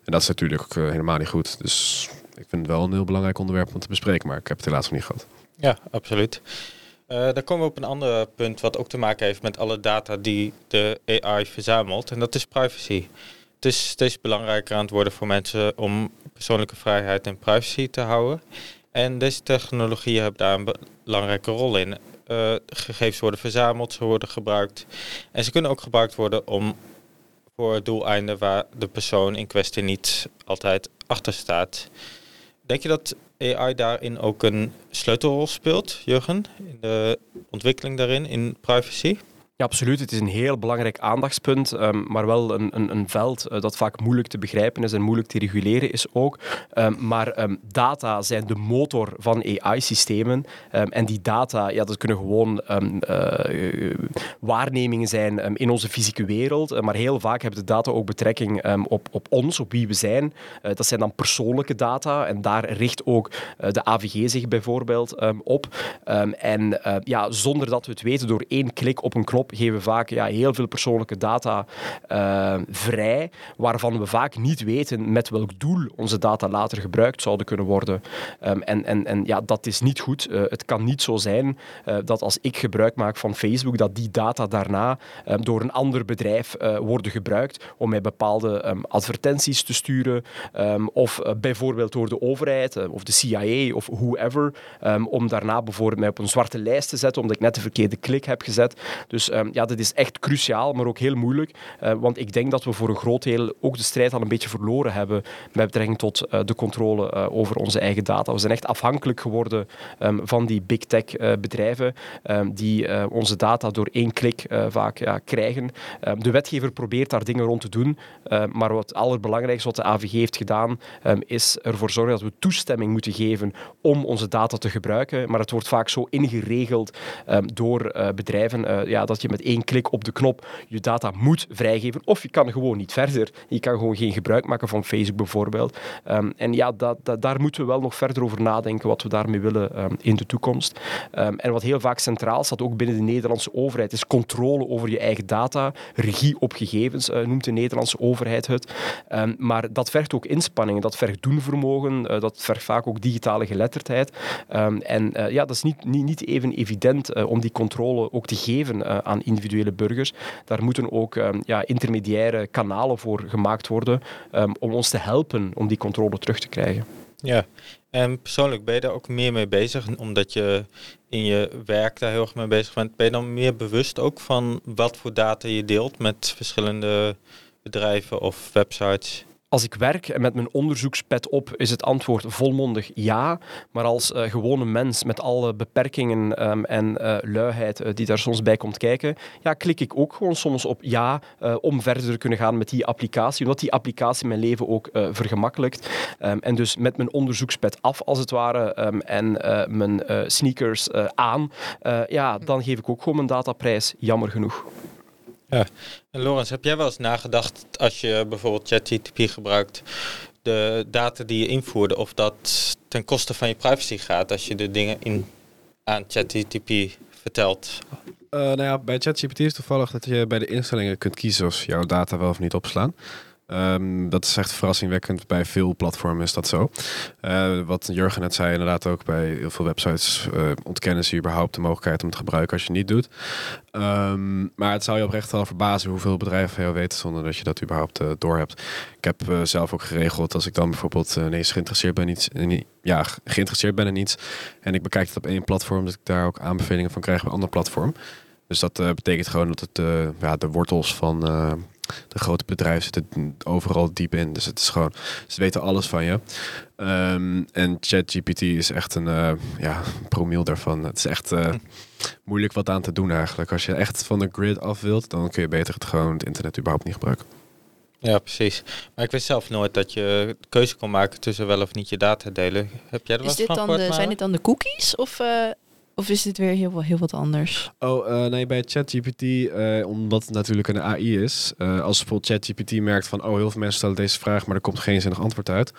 En dat is natuurlijk ook helemaal niet goed. Dus ik vind het wel een heel belangrijk onderwerp om te bespreken, maar ik heb het helaas nog niet gehad. Ja, absoluut. Uh, dan komen we op een ander punt wat ook te maken heeft met alle data die de AI verzamelt. En dat is privacy. Het is steeds belangrijker aan het worden voor mensen om persoonlijke vrijheid en privacy te houden. En deze technologieën hebben daar een belangrijke rol in. Uh, gegevens worden verzameld, ze worden gebruikt. En ze kunnen ook gebruikt worden om voor doeleinden waar de persoon in kwestie niet altijd achter staat. Denk je dat AI daarin ook een sleutelrol speelt, Jurgen, in de ontwikkeling daarin, in privacy? Ja, absoluut. Het is een heel belangrijk aandachtspunt, um, maar wel een, een, een veld uh, dat vaak moeilijk te begrijpen is en moeilijk te reguleren is ook. Um, maar um, data zijn de motor van AI-systemen. en die data, ja, dat kunnen gewoon uh, waarnemingen zijn in onze fysieke wereld. Uh, maar heel vaak hebben de data ook betrekking op, op ons, op wie we zijn. dat zijn dan persoonlijke data en daar richt ook de AVG zich bijvoorbeeld op. en ja, zonder dat we het weten, door één klik op een knop geven vaak ja, heel veel persoonlijke data uh, vrij, waarvan we vaak niet weten met welk doel onze data later gebruikt zouden kunnen worden. Um, en en, en ja, dat is niet goed. Uh, het kan niet zo zijn uh, dat als ik gebruik maak van Facebook, dat die data daarna um, door een ander bedrijf worden gebruikt om mij bepaalde um, advertenties te sturen of bijvoorbeeld door de overheid of de CIA of whoever, om daarna bijvoorbeeld mij op een zwarte lijst te zetten omdat ik net de verkeerde klik heb gezet. Dus Ehm, ja, dat is echt cruciaal, maar ook heel moeilijk. Uh, want ik denk dat we voor een groot deel ook de strijd al een beetje verloren hebben met betrekking tot uh, de controle uh, over onze eigen data. We zijn echt afhankelijk geworden um, van die big tech bedrijven um, die onze data door één klik vaak ja, krijgen. de wetgever probeert daar dingen rond te doen, maar wat het allerbelangrijkste wat de AVG heeft gedaan, is ervoor zorgen dat we toestemming moeten geven om onze data te gebruiken. Maar het wordt vaak zo ingeregeld door bedrijven ja, dat je met één klik op de knop je data moet vrijgeven. Of je kan gewoon niet verder. Je kan gewoon geen gebruik maken van Facebook bijvoorbeeld. Um, en ja, daar moeten we wel nog verder over nadenken wat we daarmee willen um, in de toekomst. Um, en wat heel vaak centraal staat, ook binnen de Nederlandse overheid, is controle over je eigen data. Regie op gegevens uh, noemt de Nederlandse overheid het. maar dat vergt ook inspanningen, dat vergt doenvermogen, uh, dat vergt vaak ook digitale geletterdheid. en uh, ja, dat is niet, niet, niet even evident om die controle ook te geven aan individuele burgers. Daar moeten ook um, ja, intermediaire kanalen voor gemaakt worden um, om ons te helpen om die controle terug te krijgen. Ja, en persoonlijk ben je daar ook meer mee bezig, omdat je in je werk daar heel erg mee bezig bent. Ben je dan meer bewust ook van wat voor data je deelt met verschillende bedrijven of websites? Als ik werk en met mijn onderzoekspet op, is het antwoord volmondig ja. Maar als uh, gewone mens met alle beperkingen um, en uh, luiheid uh, die daar soms bij komt kijken, ja, klik ik ook gewoon soms op ja om verder te kunnen gaan met die applicatie. Omdat die applicatie mijn leven ook vergemakkelijkt. Um, en dus met mijn onderzoekspet af, als het ware, um, en mijn sneakers aan, ja, dan geef ik ook gewoon mijn dataprijs, jammer genoeg. Ja, en Lorenz, heb jij wel eens nagedacht als je bijvoorbeeld ChatGPT gebruikt, de data die je invoerde, of dat ten koste van je privacy gaat als je de dingen in, aan ChatGPT vertelt? Uh, nou ja, bij ChatGPT is toevallig dat je bij de instellingen kunt kiezen of jouw data wel of niet opslaan. Um, dat is echt verrassingwekkend. Bij veel platformen is dat zo. Uh, wat Jurgen net zei, inderdaad ook bij heel veel websites uh, ontkennen ze überhaupt de mogelijkheid om het te gebruiken als je het niet doet. Um, maar het zou je oprecht wel verbazen hoeveel bedrijven van jou weten zonder dat je dat überhaupt uh, doorhebt. Ik heb zelf ook geregeld als ik dan bijvoorbeeld ineens geïnteresseerd ben in iets, in, ja, geïnteresseerd ben in iets en ik bekijk het op één platform, dat ik daar ook aanbevelingen van krijg bij een ander platform. Dus dat betekent gewoon dat het ja, de wortels van de grote bedrijven zitten overal diep in. Dus het is gewoon, ze weten alles van je. Um, en ChatGPT is echt een uh, ja, promiel daarvan. Het is echt uh, [laughs] moeilijk wat aan te doen eigenlijk. Als je echt van de grid af wilt, dan kun je beter het gewoon het internet überhaupt niet gebruiken. Ja, precies. Maar ik wist zelf nooit dat je keuze kon maken tussen wel of niet je data delen. Heb jij er is dit dan de, Zijn dit dan de cookies? Of uh, of is dit weer heel, heel wat anders? Oh, uh, nee, bij ChatGPT, uh, omdat het natuurlijk een AI is. Uh, als bijvoorbeeld ChatGPT merkt van, oh, heel veel mensen stellen deze vraag, maar er komt geen zinnig antwoord uit.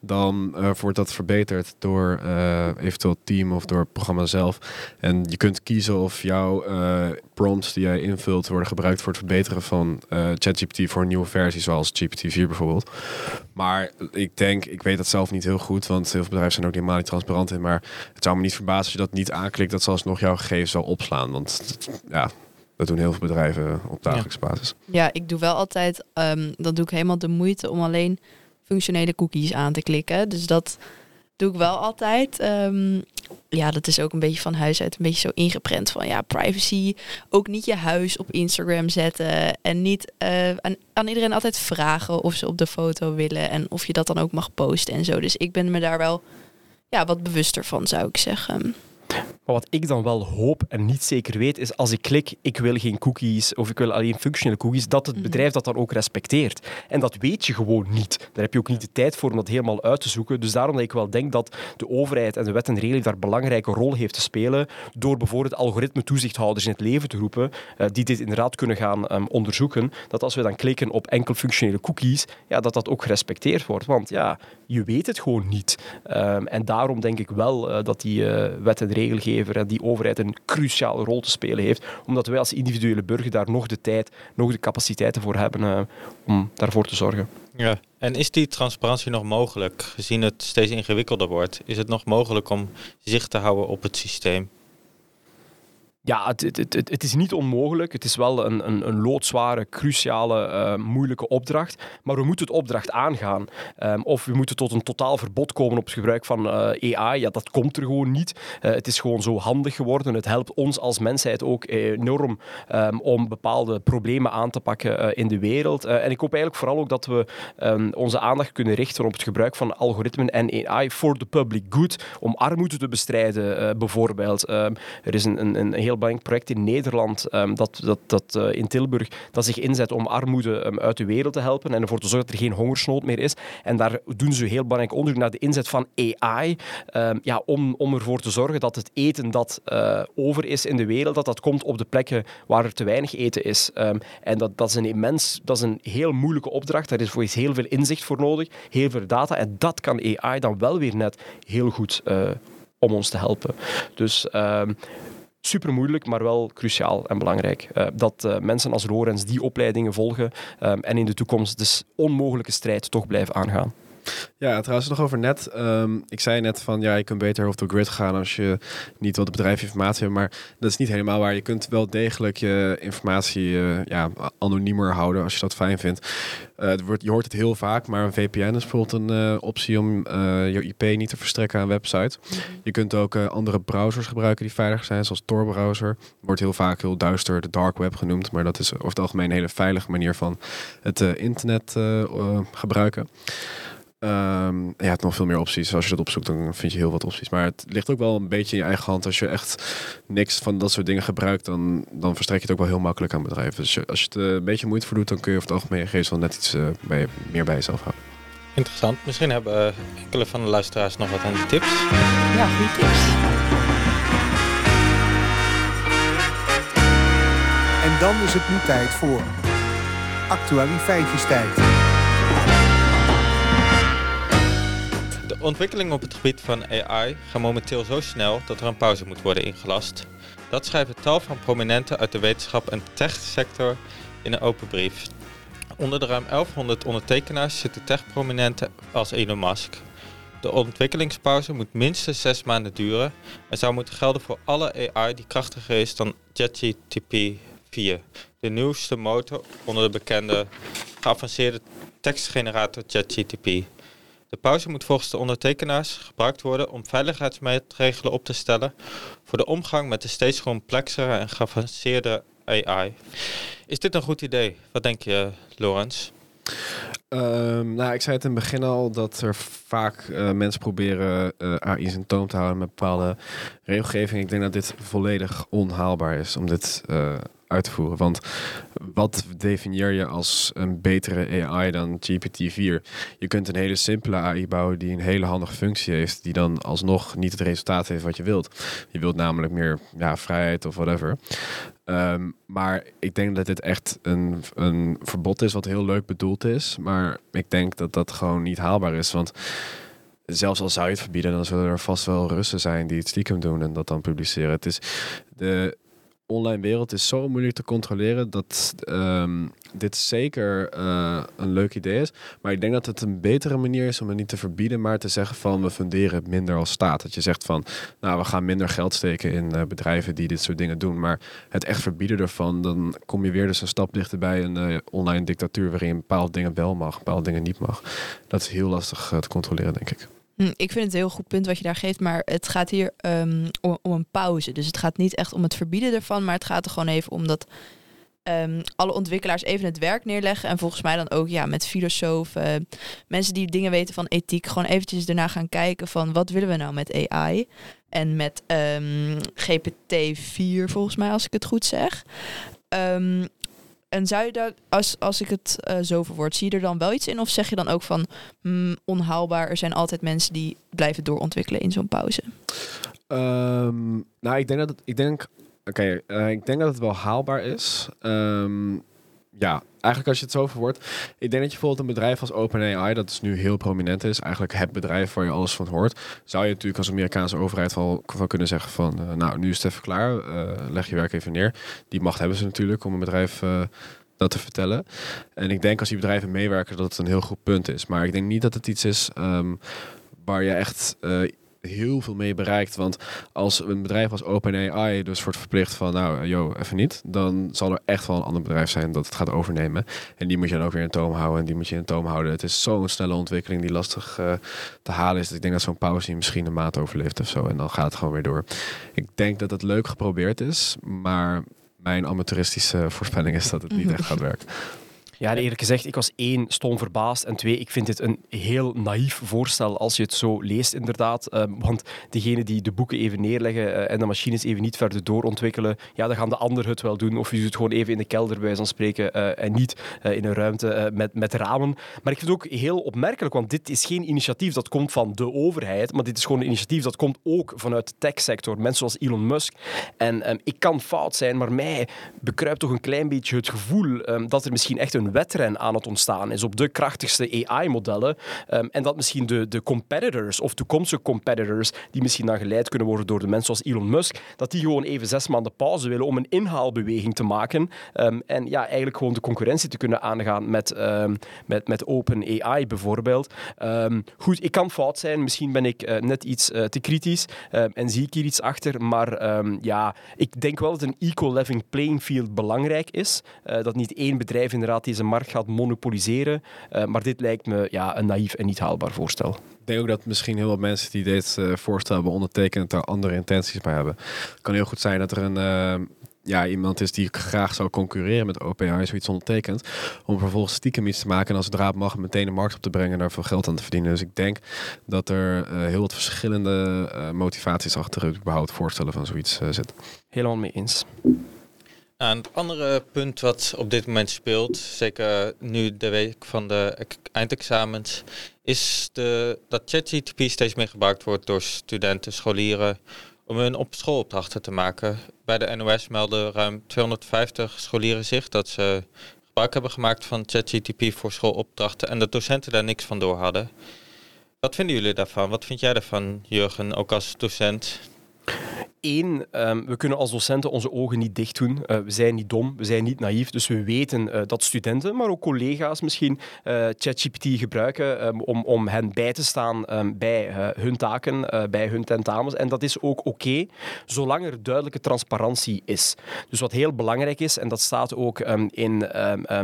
Dan wordt dat verbeterd door eventueel team of door het programma zelf. En je kunt kiezen of jouw prompts die jij invult worden gebruikt voor het verbeteren van ChatGPT voor een nieuwe versie, zoals GPT-4 bijvoorbeeld. Maar ik denk, ik weet dat zelf niet heel goed, want heel veel bedrijven zijn ook helemaal niet transparant in. Maar het zou me niet verbazen als je dat niet aanklikt dat ze alsnog jouw gegevens zal opslaan. Want ja, dat doen heel veel bedrijven op dagelijkse basis. Ja, ik doe wel altijd, um, dan doe ik helemaal de moeite om alleen functionele cookies aan te klikken. Dus dat doe ik wel altijd. Um, ja, dat is ook een beetje van huis uit een beetje zo ingeprent van ja, privacy. Ook niet je huis op Instagram zetten en niet uh, aan, aan, iedereen altijd vragen of ze op de foto willen en of je dat dan ook mag posten en zo. Dus ik ben me daar wel ja, wat bewuster van, zou ik zeggen. Maar wat ik dan wel hoop en niet zeker weet, is als ik klik, ik wil geen cookies of ik wil alleen functionele cookies, dat het Mhm. bedrijf dat dan ook respecteert. En dat weet je gewoon niet. Daar heb je ook niet de tijd voor om dat helemaal uit te zoeken. Dus daarom dat ik wel denk dat de overheid en de wet en regeling daar een belangrijke rol heeft te spelen door bijvoorbeeld algoritme-toezichthouders in het leven te roepen, eh, die dit inderdaad kunnen gaan ehm, onderzoeken, dat als we dan klikken op enkel functionele cookies, ja, dat dat ook gerespecteerd wordt. Want ja, je weet het gewoon niet. Ehm, en daarom denk ik wel eh, dat die eh, wet en regelgever en die overheid een cruciale rol te spelen heeft, omdat wij als individuele burger daar nog de tijd, nog de capaciteiten voor hebben eh, om daarvoor te zorgen. Ja. En is die transparantie nog mogelijk, gezien het steeds ingewikkelder wordt? Is het nog mogelijk om zicht te houden op het systeem? Ja, het, het, is niet onmogelijk. Het is wel een, een, een loodzware, cruciale, eh, moeilijke opdracht. Maar we moeten het opdracht aangaan. Ehm, of we moeten tot een totaal verbod komen op het gebruik van eh, AI. Ja, dat komt er gewoon niet. Eh, het is gewoon zo handig geworden. Het helpt ons als mensheid ook enorm ehm, om bepaalde problemen aan te pakken in de wereld. En ik hoop eigenlijk vooral ook dat we ehm, onze aandacht kunnen richten op het gebruik van algoritmen en AI voor de public good. Om armoede te bestrijden, bijvoorbeeld. Er is een, een, een heel belangrijk project in Nederland, ehm, dat, dat, dat, eh, in Tilburg, dat zich inzet om armoede ehm, uit de wereld te helpen en ervoor te zorgen dat er geen hongersnood meer is. En daar doen ze heel belangrijk onderzoek naar de inzet van AI, ehm, ja, om, om ervoor te zorgen dat het eten dat eh, over is in de wereld, dat dat komt op de plekken waar er te weinig eten is. En dat, dat is een immens, dat is een heel moeilijke opdracht. Daar is voor heel veel inzicht voor nodig, heel veel data. En dat kan AI dan wel weer net heel goed eh, om ons te helpen. Dus super moeilijk, maar wel cruciaal en belangrijk. Eh, dat eh, mensen als Lorenz die opleidingen volgen ehm, en in de toekomst dus onmogelijke strijd toch blijven aangaan. Ja, trouwens nog over net. Ehm, ik zei net van ja, je kunt beter off the grid gaan als je niet wat bedrijf informatie hebt. Maar dat is niet helemaal waar. Je kunt wel degelijk je informatie eh, ja, anoniemer houden als je dat fijn vindt. Eh, het wordt, je hoort het heel vaak, maar een VPN is bijvoorbeeld een eh, optie om je IP niet te verstrekken aan een website. Je kunt ook andere browsers gebruiken die veilig zijn, zoals Tor-browser. Wordt heel vaak heel duister de dark web genoemd, maar dat is over het algemeen een hele veilige manier van het internet gebruiken. Ehm, ja, je hebt nog veel meer opties. Als je dat opzoekt, dan vind je heel wat opties. Maar het ligt ook wel een beetje in je eigen hand. Als je echt niks van dat soort dingen gebruikt, dan, dan verstrek je het ook wel heel makkelijk aan bedrijven. Dus je- als je het een beetje moeite voor doet, dan kun je over het algemeen geest wel net iets eh, bij, meer bij jezelf houden. Interessant. Misschien hebben eh, enkele van de luisteraars nog wat aan die tips. Ja, goede tips. En dan is het nu tijd voor actualiteitjestijd. De ontwikkelingen op het gebied van AI gaan momenteel zo snel dat er een pauze moet worden ingelast. Dat schrijven tal van prominenten uit de wetenschap en techsector in een open brief. Onder de ruim 1100 ondertekenaars zitten techprominenten als Elon Musk. De ontwikkelingspauze moet minstens zes maanden duren en zou moeten gelden voor alle AI die krachtiger is dan ChatGPT 4, de nieuwste motor onder de bekende geavanceerde tekstgenerator ChatGPT. De pauze moet volgens de ondertekenaars gebruikt worden om veiligheidsmaatregelen op te stellen voor de omgang met de steeds complexere en geavanceerde AI. Is dit een goed idee? Wat denk je, Lorenz? Ehm, nou, ik zei het in het begin al dat er vaak eh, mensen proberen eh AI in toom te houden met bepaalde regelgeving. Ik denk dat dit volledig onhaalbaar is om dit eh, uit te voeren. Want wat definieer je als een betere AI dan GPT-4? Je kunt een hele simpele AI bouwen die een hele handige functie heeft, die dan alsnog niet het resultaat heeft wat je wilt. Je wilt namelijk meer ja, vrijheid of whatever. Ehm, maar ik denk dat dit echt een, een verbod is wat heel leuk bedoeld is. Maar ik denk dat dat gewoon niet haalbaar is. Want zelfs al zou je het verbieden, dan zullen er vast wel Russen zijn die het stiekem doen en dat dan publiceren. Het is de online wereld is zo moeilijk te controleren dat ehm, dit zeker eh, een leuk idee is. Maar ik denk dat het een betere manier is om het niet te verbieden, maar te zeggen van we funderen minder als staat. Dat je zegt van nou we gaan minder geld steken in eh, bedrijven die dit soort dingen doen. Maar het echt verbieden ervan, dan kom je weer dus een stap dichter bij een eh, online dictatuur waarin bepaalde dingen wel mag, bepaalde dingen niet mag. Dat is heel lastig te controleren, denk ik. Hm, Ik vind het een heel goed punt wat je daar geeft, maar het gaat hier ehm, om, een pauze. Dus het gaat niet echt om het verbieden ervan, maar het gaat er gewoon even om dat ehm, alle ontwikkelaars even het werk neerleggen. En volgens mij dan ook ja, met filosofen, mensen die dingen weten van ethiek, gewoon eventjes daarna gaan kijken van wat willen we nou met AI. En met ehm, GPT-4 volgens mij, als ik het goed zeg. Ehm, en zou je dat, als, als ik het eh, zo verwoord, zie je er dan wel iets in? Of zeg je dan ook van hmm, onhaalbaar, er zijn altijd mensen die blijven doorontwikkelen in zo'n pauze? Ehm, nou, ik denk dat het, ik denk, oké, eh, ik denk dat het wel haalbaar is. Ehm, ja, eigenlijk als je het zo verwoordt. Ik denk dat je bijvoorbeeld een bedrijf als OpenAI, dat is nu heel prominent is, eigenlijk het bedrijf waar je alles van hoort, zou je natuurlijk als Amerikaanse overheid wel kunnen zeggen van, eh, nou, nu is het even klaar, eh, leg je werk even neer. Die macht hebben ze natuurlijk om een bedrijf eh, dat te vertellen. En ik denk als die bedrijven meewerken dat het een heel goed punt is. Maar ik denk niet dat het iets is ehm, waar je echt heel veel mee bereikt. Want als een bedrijf als OpenAI dus wordt verplicht van, nou, yo, even niet, dan zal er echt wel een ander bedrijf zijn dat het gaat overnemen. En die moet je dan ook weer in toom houden en die moet je in toom houden. Het is zo'n snelle ontwikkeling die lastig eh, te halen is. Ik denk dat zo'n pauze misschien een maand overleeft of zo. En dan gaat het gewoon weer door. Ik denk dat het leuk geprobeerd is, maar mijn amateuristische voorspelling is dat het niet echt gaat werken. Ja, eerlijk gezegd, ik was één, stom verbaasd. En twee, ik vind dit een heel naïef voorstel als je het zo leest, inderdaad. Ehm, want degene die de boeken even neerleggen eh, en de machines even niet verder doorontwikkelen, ja, dan gaan de anderen het wel doen. Of je doet het gewoon even in de kelder, bij van spreken, eh, en niet eh, in een ruimte met, met ramen. Maar ik vind het ook heel opmerkelijk, want dit is geen initiatief dat komt van de overheid, maar dit is gewoon een initiatief dat komt ook vanuit de techsector. Mensen zoals Elon Musk. En ehm, ik kan fout zijn, maar mij bekruipt toch een klein beetje het gevoel ehm, dat er misschien echt een wedren aan het ontstaan is op de krachtigste AI-modellen. Ehm, en dat misschien de, de competitors of toekomstige competitors, die misschien dan geleid kunnen worden door de mensen zoals Elon Musk, dat die gewoon even zes maanden pauze willen om een inhaalbeweging te maken. Ehm, en ja, eigenlijk gewoon de concurrentie te kunnen aangaan met, um, met, met Open AI bijvoorbeeld. goed, ik kan fout zijn. Misschien ben ik uh, net iets uh, te kritisch en zie ik hier iets achter. Maar ja, ik denk wel dat een equal-leveling playing field belangrijk is. Uh, dat niet één bedrijf inderdaad deze markt gaat monopoliseren. Uh, maar dit lijkt me ja, een naïef en niet haalbaar voorstel. Ik denk ook dat misschien heel wat mensen die dit uh, voorstel hebben ondertekend daar andere intenties bij hebben. Het kan heel goed zijn dat er een, uh, ja, iemand is die graag zou concurreren met OpenAI, zoiets ondertekent, om vervolgens stiekem iets te maken en als het draad mag meteen de markt op te brengen en daar veel geld aan te verdienen. Dus ik denk dat er uh, heel wat verschillende uh, motivaties achter het überhaupt voorstellen van zoiets uh, zitten. Helemaal mee eens. Nou, het andere punt wat op dit moment speelt, zeker nu de week van de eindexamens, is de, dat ChatGTP steeds meer gebruikt wordt door studenten, scholieren, om hun op schoolopdrachten te maken. Bij de NOS melden ruim 250 scholieren zich dat ze gebruik hebben gemaakt van ChatGTP voor schoolopdrachten en dat docenten daar niks van door hadden. Wat vinden jullie daarvan? Wat vind jij daarvan, Jurgen, ook als docent? Eén, um, we kunnen als docenten onze ogen niet dicht doen. Uh, we zijn niet dom, we zijn niet naïef. Dus we weten uh, dat studenten, maar ook collega's misschien uh, ChatGPT gebruiken um, om, om hen bij te staan um, bij hun taken, bij hun tentamens. En dat is ook oké, zolang er duidelijke transparantie is. Dus wat heel belangrijk is, en dat staat ook in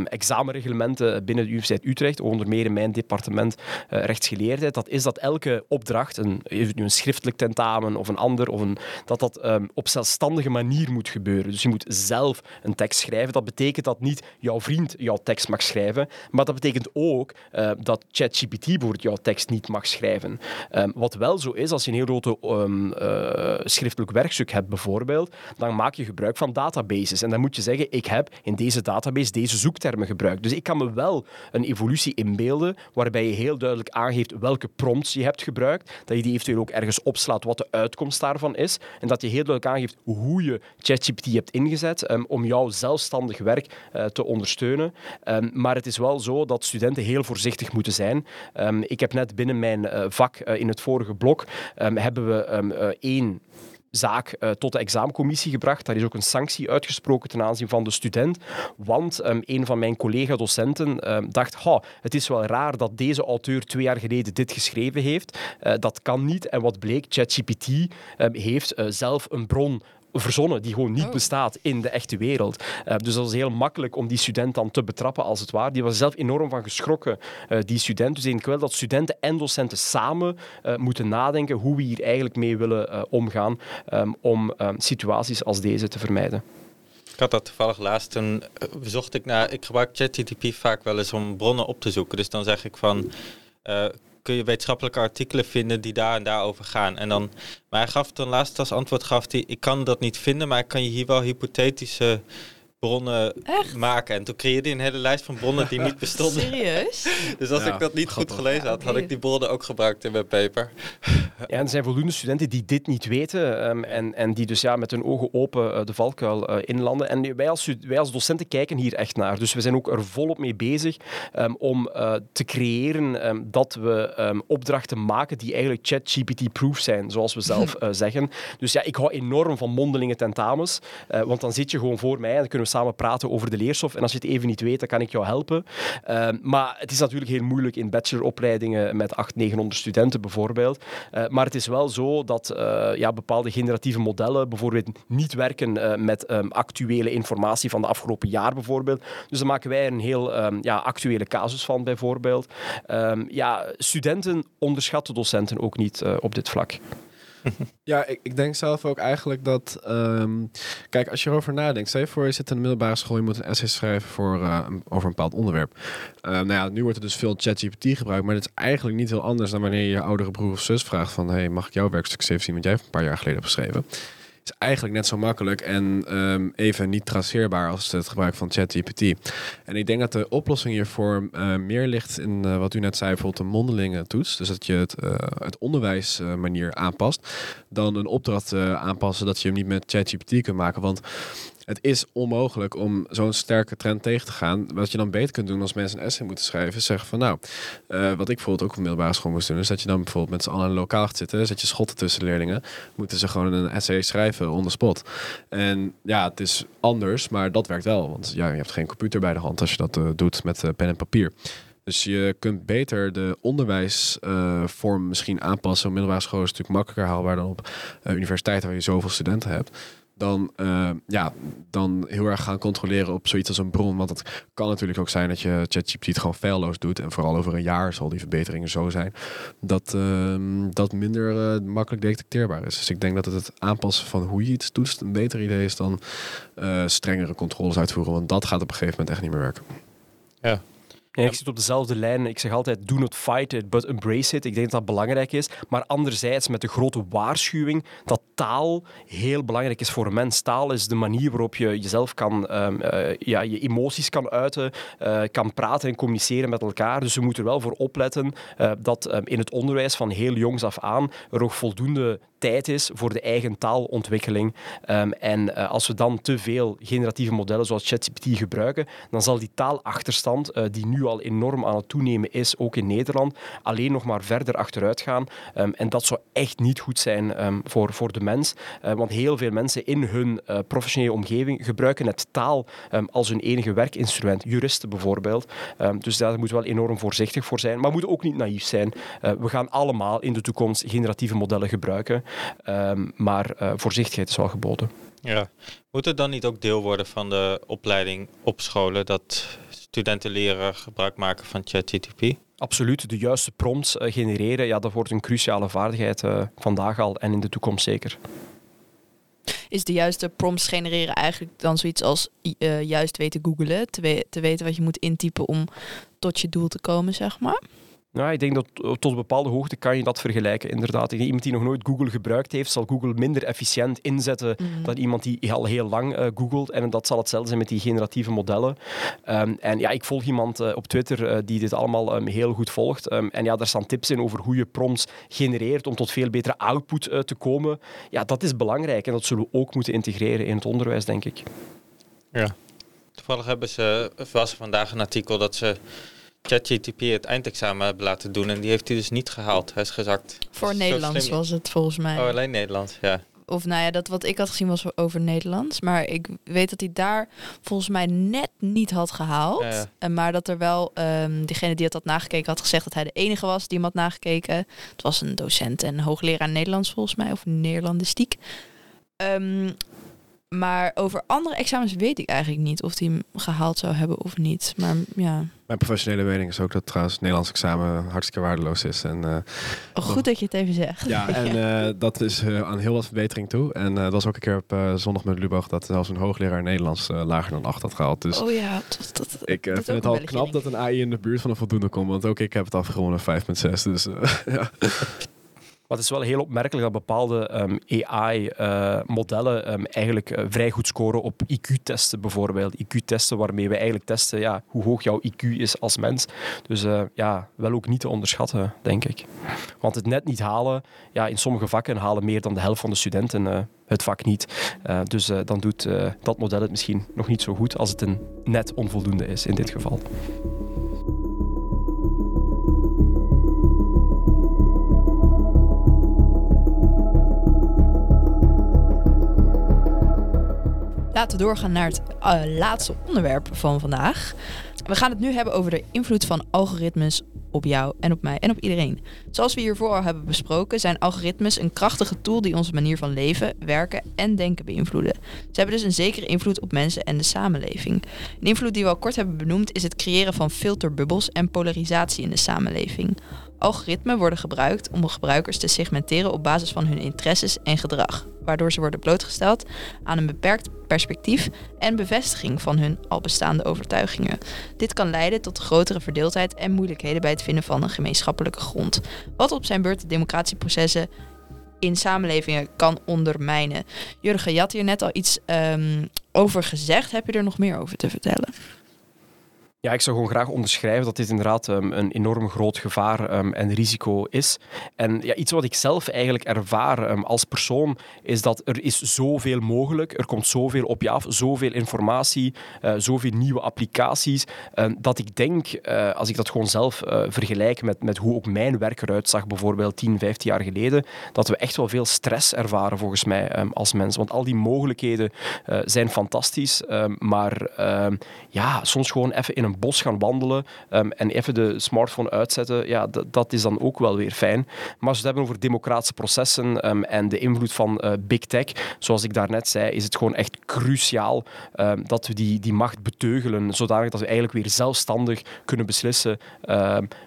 examenreglementen binnen de Universiteit Utrecht, onder meer in mijn departement rechtsgeleerdheid, dat is dat elke opdracht, een, nu een schriftelijk tentamen of een ander, of een, dat dat um, op zelfstandige manier moet gebeuren. Dus je moet zelf een tekst schrijven. Dat betekent dat niet jouw vriend jouw tekst mag schrijven, maar dat betekent ook uh, dat ChatGPT bijvoorbeeld jouw tekst niet mag schrijven. Um, wat wel zo is, als je een heel grote uh, schriftelijk werkstuk hebt bijvoorbeeld, dan maak je gebruik van databases. En dan moet je zeggen, ik heb in deze database deze zoektermen gebruikt. Dus ik kan me wel een evolutie inbeelden waarbij je heel duidelijk aangeeft welke prompts je hebt gebruikt, dat je die eventueel ook ergens opslaat wat de uitkomst daarvan is en dat je heel duidelijk aangeeft hoe je ChatGPT hebt ingezet um, om jouw zelfstandig werk uh, te ondersteunen. Um, maar het is wel zo dat studenten heel voorzichtig moeten zijn. Um, ik heb net binnen mijn uh, vak uh, in het vorige blok hebben we één zaak uh, tot de examencommissie gebracht. Daar is ook een sanctie uitgesproken ten aanzien van de student. Want um, een van mijn collega-docenten um, dacht: het is wel raar dat deze auteur twee jaar geleden dit geschreven heeft. Uh, dat kan niet. En wat bleek, ChatGPT um, heeft uh, zelf een bron verzonnen, die gewoon niet oh. bestaat in de echte wereld. Uh, dus dat is heel makkelijk om die student dan te betrappen, als het ware. Die was zelf enorm van geschrokken, uh, die student. Dus ik denk wel dat studenten en docenten samen uh, moeten nadenken hoe we hier eigenlijk mee willen omgaan um, om um, situaties als deze te vermijden. Ik had dat toevallig laatst, toen eh, zocht ik naar, ik gebruik ChatGTP vaak wel eens om bronnen op te zoeken. Dus dan zeg ik van, eh, kun je wetenschappelijke artikelen vinden die daar en daar over gaan. En dan, maar hij gaf dan laatst als antwoord, gaf hij, ik kan dat niet vinden, maar ik kan je hier wel hypothetische bronnen Echt? maken. En toen creëerde hij een hele lijst van bronnen die niet bestonden. Serieus? [laughs] Dus als Ja, ik dat niet goed gelezen had, had ik die bronnen ook gebruikt in mijn paper. [laughs] Ja, en er zijn voldoende studenten die dit niet weten ehm, en, en die dus ja, met hun ogen open eh, de valkuil eh, inlanden. En wij als, wij als docenten kijken hier echt naar. Dus we zijn ook er volop mee bezig ehm, om eh, te creëren ehm, dat we ehm, opdrachten maken die eigenlijk ChatGPT-proof zijn, zoals we zelf [laughs] eh, zeggen. Dus ja, ik hou enorm van mondelinge tentamens, eh, want dan zit je gewoon voor mij en dan kunnen we samen praten over de leerstof. En als je het even niet weet, dan kan ik jou helpen. Ehm, maar het is natuurlijk heel moeilijk in bacheloropleidingen met 800, 900 studenten bijvoorbeeld. Eh, maar het is wel zo dat eh, ja, bepaalde generatieve modellen bijvoorbeeld niet werken eh, met ehm, actuele informatie van de afgelopen jaar bijvoorbeeld. Dus dan maken wij een heel ehm, ja, actuele casus van bijvoorbeeld. Ja, studenten onderschatten docenten ook niet op dit vlak. [laughs] Ja, ik, ik denk zelf ook eigenlijk dat... ehm, kijk, als je erover nadenkt. Stel je voor, je zit in de middelbare school... je moet een essay schrijven voor, eh, over een bepaald onderwerp. Eh, nou ja, nu wordt er dus veel ChatGPT gebruikt... maar dat is eigenlijk niet heel anders dan wanneer je je oudere broer of zus vraagt... van, hey, mag ik jouw werkstuk even zien... wat jij een paar jaar geleden hebt? Is eigenlijk net zo makkelijk en ehm, even niet traceerbaar als het gebruik van ChatGPT. En ik denk dat de oplossing hiervoor eh, meer ligt in eh, wat u net zei, bijvoorbeeld een mondelinge toets. Dus dat je het, eh, het onderwijsmanier manier aanpast, dan een opdracht aanpassen dat je hem niet met ChatGPT kunt maken. Want het is onmogelijk om zo'n sterke trend tegen te gaan. Wat je dan beter kunt doen als mensen een essay moeten schrijven, is zeggen van nou, eh, wat ik bijvoorbeeld ook op de middelbare school moest doen, is dat je dan bijvoorbeeld met z'n allen in lokaal gaat zitten, zet je schotten tussen leerlingen, moeten ze gewoon een essay schrijven on the spot. En ja, het is anders, maar dat werkt wel, want ja, je hebt geen computer bij de hand als je dat eh, doet met eh, pen en papier. Dus je kunt beter de onderwijsvorm misschien aanpassen. Op middelbare school is natuurlijk makkelijker haalbaar dan op universiteiten waar je zoveel studenten hebt. Dan, eh, ja, dan heel erg gaan controleren op zoiets als een bron. Want het kan natuurlijk ook zijn dat je ChatGPT het gewoon feilloos doet. En vooral over een jaar zal die verbeteringen zo zijn dat ehm, dat minder eh, makkelijk detecteerbaar is. Dus ik denk dat het, het aanpassen van hoe je iets doet een beter idee is dan eh, strengere controles uitvoeren. Want dat gaat op een gegeven moment echt niet meer werken. Ja, ik zit op dezelfde lijn. Ik zeg altijd, do not fight it, but embrace it. Ik denk dat dat belangrijk is. Maar anderzijds met de grote waarschuwing dat taal heel belangrijk is voor een mens. Taal is de manier waarop je jezelf kan, ehm, eh, ja, je emoties kan uiten, eh, kan praten en communiceren met elkaar. Dus we moeten er wel voor opletten eh, dat ehm, in het onderwijs van heel jongs af aan er ook voldoende is voor de eigen taalontwikkeling. Ehm, en eh, als we dan te veel generatieve modellen zoals ChatGPT gebruiken, dan zal die taalachterstand, eh, die nu al enorm aan het toenemen is, ook in Nederland, alleen nog maar verder achteruit gaan. Ehm, en dat zou echt niet goed zijn ehm, voor, voor de mens. Eh, want heel veel mensen in hun professionele omgeving gebruiken het taal als hun enige werkinstrument. Juristen bijvoorbeeld. Dus daar moeten we wel enorm voorzichtig voor zijn. Maar we moeten ook niet naïef zijn. We gaan allemaal in de toekomst generatieve modellen gebruiken. Ehm, maar eh, voorzichtigheid is wel geboden. Ja. Moet het dan niet ook deel worden van de opleiding op scholen dat studenten leren gebruik maken van ChatGTP? Absoluut, de juiste prompts eh, genereren, ja, dat wordt een cruciale vaardigheid eh, vandaag al en in de toekomst zeker. Is de juiste prompts genereren eigenlijk dan zoiets als eh, juist weten googelen? Te, we- te weten wat je moet intypen om tot je doel te komen, zeg maar? Nou, ik denk dat tot een bepaalde hoogte kan je dat vergelijken, inderdaad. Ik denk, iemand die nog nooit Google gebruikt heeft, zal Google minder efficiënt inzetten dan iemand die al heel lang eh, googelt. En dat zal hetzelfde zijn met die generatieve modellen. Ehm, en ja, ik volg iemand eh, op Twitter eh, die dit allemaal ehm, heel goed volgt. Ehm, en ja, daar staan tips in over hoe je prompts genereert om tot veel betere output eh, te komen. Ja, dat is belangrijk en dat zullen we ook moeten integreren in het onderwijs, denk ik. Toevallig hebben ze, was er vandaag een artikel dat ze ChatGTP het eindexamen hebben laten doen en die heeft hij dus niet gehaald. Hij is gezakt. Voor Nederlands was het volgens mij. Oh, alleen Nederlands, ja. Of nou ja, dat wat ik had gezien was over Nederlands. Maar ik weet dat hij daar volgens mij net niet had gehaald. Ja, ja. En maar dat er wel ehm degene die het had nagekeken had gezegd dat hij de enige was die hem had nagekeken. Het was een docent en hoogleraar Nederlands volgens mij, of Nederlandistiek. Ehm, Maar over andere examens weet ik eigenlijk niet of die hem gehaald zou hebben of niet. Maar ja, Mijn professionele mening is ook dat trouwens het Nederlands examen hartstikke waardeloos is. En, eh, oh, goed dat je het even zegt. ja, [laughs] en eh, dat is eh, aan heel wat verbetering toe. En dat was ook een keer op zondag met Lubach dat zelfs een hoogleraar Nederlands lager dan 8 had gehaald. Dus Oh ja, dat, dat, ik dat vind het al knap dat een AI in de buurt van een voldoende komt. Want ook ik heb het afgeronden 5,6. Dus [laughs] ja. Maar het is wel heel opmerkelijk dat bepaalde AI-modellen ehm, eigenlijk eh, vrij goed scoren op IQ-testen bijvoorbeeld. IQ-testen waarmee we eigenlijk testen ja, hoe hoog jouw IQ is als mens. Dus eh, ja, wel ook niet te onderschatten, denk ik. Want het net niet halen, ja, in sommige vakken halen meer dan de helft van de studenten eh, het vak niet. Eh, dus eh, dan doet eh, dat model het misschien nog niet zo goed als het een net onvoldoende is in dit geval. Laten we doorgaan naar het eh, laatste onderwerp van vandaag. We gaan het nu hebben over de invloed van algoritmes op jou en op mij en op iedereen. Zoals we hiervoor al hebben besproken, zijn algoritmes een krachtige tool die onze manier van leven, werken en denken beïnvloeden. Ze hebben dus een zekere invloed op mensen en de samenleving. Een invloed die we al kort hebben benoemd is het creëren van filterbubbels en polarisatie in de samenleving. Algoritmen worden gebruikt om gebruikers te segmenteren op basis van hun interesses en gedrag, waardoor ze worden blootgesteld aan een beperkt perspectief en bevestiging van hun al bestaande overtuigingen. Dit kan leiden tot grotere verdeeldheid en moeilijkheden bij het vinden van een gemeenschappelijke grond, wat op zijn beurt de democratieprocessen in samenlevingen kan ondermijnen. Jurgen, je had hier net al iets ehm, over gezegd. Heb je er nog meer over te vertellen? Ja, ik zou gewoon graag onderschrijven dat dit inderdaad um, een enorm groot gevaar um, en risico is. En ja, iets wat ik zelf eigenlijk ervaar um, als persoon, is dat er is zoveel mogelijk. Er komt zoveel op je af, zoveel informatie, uh, zoveel nieuwe applicaties, dat ik denk, uh, als ik dat gewoon zelf uh, vergelijk met, met hoe ook mijn werk eruit zag, bijvoorbeeld 10, 15 jaar geleden, dat we echt wel veel stress ervaren volgens mij als mens. Want al die mogelijkheden zijn fantastisch, maar ja, soms gewoon even in een bos gaan wandelen um, en even de smartphone uitzetten, ja, dat is dan ook wel weer fijn. Maar als we het hebben over democratische processen um, en de invloed van uh, big tech, zoals ik daarnet zei, is het gewoon echt cruciaal um, dat we die, die macht beteugelen, zodanig dat we eigenlijk weer zelfstandig kunnen beslissen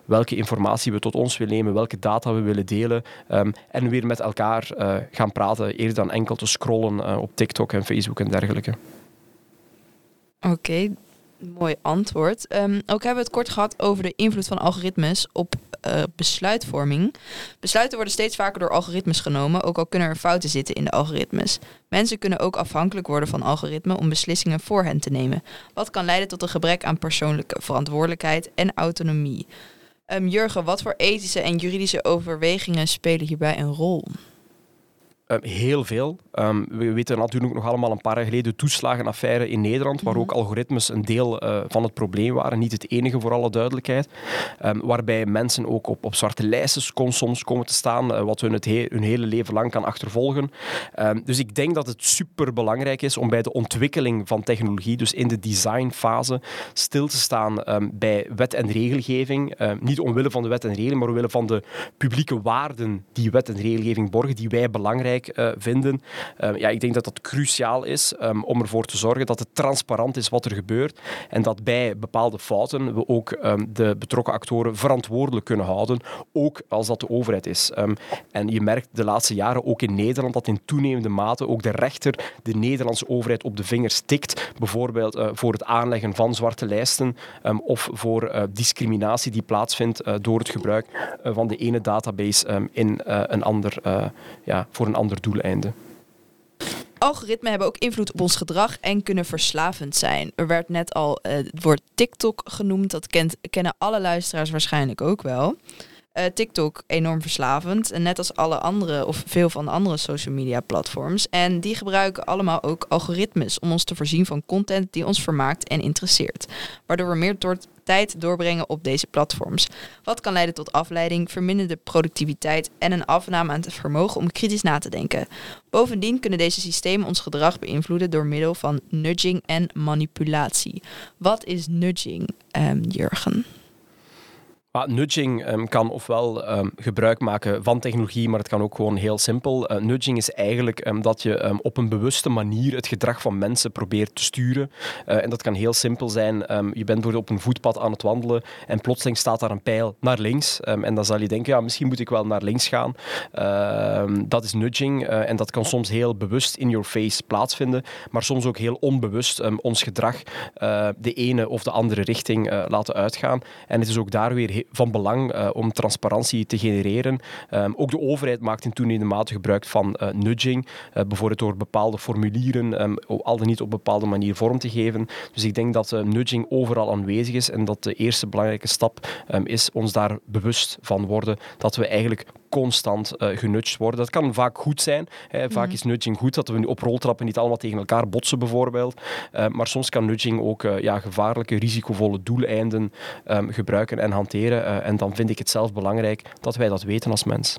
welke informatie we tot ons willen nemen, welke data we willen delen en weer met elkaar uh, gaan praten, eerder dan enkel te scrollen uh, op TikTok en Facebook en dergelijke. Oké, mooi antwoord. Um, ook hebben we het kort gehad over de invloed van algoritmes op uh, besluitvorming. Besluiten worden steeds vaker door algoritmes genomen, ook al kunnen er fouten zitten in de algoritmes. Mensen kunnen ook afhankelijk worden van algoritmen om beslissingen voor hen te nemen, wat kan leiden tot een gebrek aan persoonlijke verantwoordelijkheid en autonomie. Um, Jurgen, wat voor ethische en juridische overwegingen spelen hierbij een rol? Uh, heel veel. Um, we weten natuurlijk nog allemaal een paar jaar geleden de toeslagenaffaire in Nederland, waar ook algoritmes een deel uh, van het probleem waren. Niet het enige, voor alle duidelijkheid. Um, waarbij mensen ook op, op zwarte lijsten kon, soms komen te staan, uh, wat hun het he hun hele leven lang kan achtervolgen. Dus ik denk dat het super belangrijk is om bij de ontwikkeling van technologie, dus in de designfase, stil te staan bij wet en regelgeving. niet omwille van de wet en regeling, maar omwille van de publieke waarden die wet en regelgeving borgen, die wij belangrijk Uh, vinden. Uh, ja, ik denk dat dat cruciaal is um, om ervoor te zorgen dat het transparant is wat er gebeurt en dat bij bepaalde fouten we ook um, de betrokken actoren verantwoordelijk kunnen houden, ook als dat de overheid is. En je merkt de laatste jaren ook in Nederland dat in toenemende mate ook de rechter de Nederlandse overheid op de vingers tikt, bijvoorbeeld uh, voor het aanleggen van zwarte lijsten of voor discriminatie die plaatsvindt door het gebruik van de ene database in een ander, ja, voor een ander doeleinde. Algoritmen hebben ook invloed op ons gedrag en kunnen verslavend zijn. Er werd net al uh, het woord TikTok genoemd. Dat kent, kennen alle luisteraars waarschijnlijk ook wel. Uh, TikTok enorm verslavend. En net als alle andere of veel van de andere social media platforms. En die gebruiken allemaal ook algoritmes om ons te voorzien van content die ons vermaakt en interesseert. Waardoor we meer door tijd doorbrengen op deze platforms. Wat kan leiden tot afleiding, verminderde productiviteit en een afname aan het vermogen om kritisch na te denken. Bovendien kunnen deze systemen ons gedrag beïnvloeden door middel van nudging en manipulatie. Wat is nudging, um, Jurgen? Nudging ehm, kan ofwel ehm, gebruik maken van technologie, maar het kan ook gewoon heel simpel. Uh, nudging is eigenlijk ehm, dat je op een bewuste manier het gedrag van mensen probeert te sturen. Uh, en dat kan heel simpel zijn. je bent bijvoorbeeld op een voetpad aan het wandelen en plotseling staat daar een pijl naar links. en dan zal je denken, ja, misschien moet ik wel naar links gaan. dat is nudging uh, en dat kan soms heel bewust in your face plaatsvinden, maar soms ook heel onbewust ons gedrag de ene of de andere richting laten uitgaan. En het is ook daar weer van belang uh, om transparantie te genereren. Um, ook de overheid maakt in toenemende mate gebruik van uh, nudging, uh, bijvoorbeeld door bepaalde formulieren um, al dan niet op bepaalde manier vorm te geven. Dus ik denk dat nudging overal aanwezig is en dat de eerste belangrijke stap um, is ons daar bewust van worden dat we eigenlijk constant uh, genudged worden. Dat kan vaak goed zijn. Hè. Vaak mhm. is nudging goed, dat we nu op roltrappen niet allemaal tegen elkaar botsen bijvoorbeeld. Uh, maar soms kan nudging ook uh, ja, gevaarlijke, risicovolle doeleinden um, gebruiken en hanteren. En dan vind ik het zelf belangrijk dat wij dat weten als mens.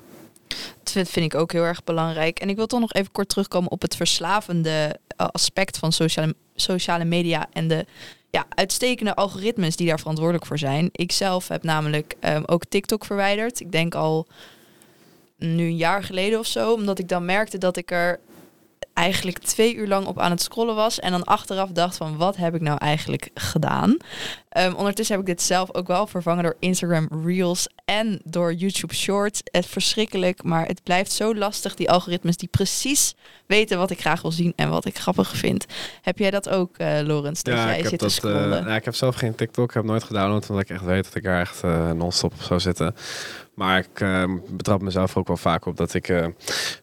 Dat vind ik ook heel erg belangrijk. En ik wil toch nog even kort terugkomen op het verslavende aspect van sociale, sociale media en de ja, uitstekende algoritmes die daar verantwoordelijk voor zijn. Ik zelf heb namelijk um, ook TikTok verwijderd. Ik denk al nu een jaar geleden of zo. Omdat ik dan merkte dat ik er eigenlijk twee uur lang op aan het scrollen was. En dan achteraf dacht van wat heb ik nou eigenlijk gedaan? Um, ondertussen heb ik dit zelf ook wel vervangen door Instagram Reels en door YouTube Shorts. Het verschrikkelijk, maar het blijft zo lastig, die algoritmes die precies weten wat ik graag wil zien en wat ik grappig vind. Heb jij dat ook, uh, Lorenz, dat ja, jij ik zit heb te dat, scrollen? Uh, ja, ik heb zelf geen TikTok, ik heb nooit gedownload, omdat ik echt weet dat ik er echt uh, non-stop op zou zitten. Maar ik uh, betrap mezelf ook wel vaak op dat ik uh,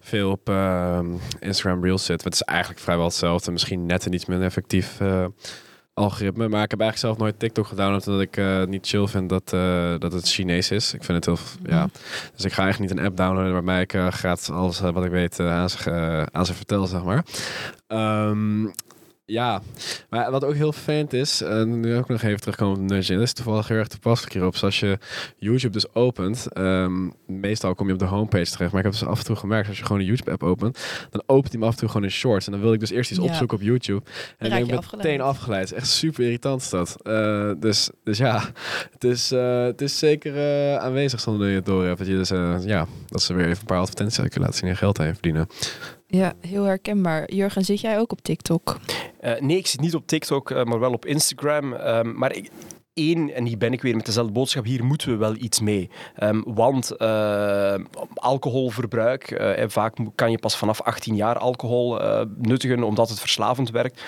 veel op uh, Instagram Reels zit. Het is eigenlijk vrijwel hetzelfde. Misschien net een iets minder effectief algoritme. Maar ik heb eigenlijk zelf nooit TikTok gedownload omdat ik niet chill vind dat, dat het Chinees is. Ik vind het heel... Mm. Ja. Dus ik ga eigenlijk niet een app downloaden waarbij ik gratis alles wat ik weet aan, ze, aan ze vertel, zeg maar. Um, ja, maar wat ook heel vervelend is, en nu ook nog even terugkomen op dat is toevallig heel erg toepasselijk hierop. Dus als je YouTube dus opent, um, meestal kom je op de homepage terecht, maar ik heb dus af en toe gemerkt, als je gewoon een YouTube-app opent, dan opent hij me af en toe gewoon in shorts. En dan wil ik dus eerst iets opzoeken op YouTube. En dan ben ik meteen afgeleid. Echt super irritant is dat. Uh, dus, dus ja, het is, uh, het is zeker uh, aanwezig zonder je het door hebt. Dat, je dus, ja, dat ze weer even een paar advertenties kunnen laten zien en geld heen verdienen. Ja, heel herkenbaar. Jurgen, zit jij ook op TikTok? Uh, nee, ik zit niet op TikTok, uh, maar wel op Instagram. Um, maar ik, één, en hier ben ik weer met dezelfde boodschap, hier moeten we wel iets mee. Um, want uh, alcoholverbruik, uh, vaak kan je pas vanaf 18 jaar alcohol uh, nuttigen omdat het verslavend werkt.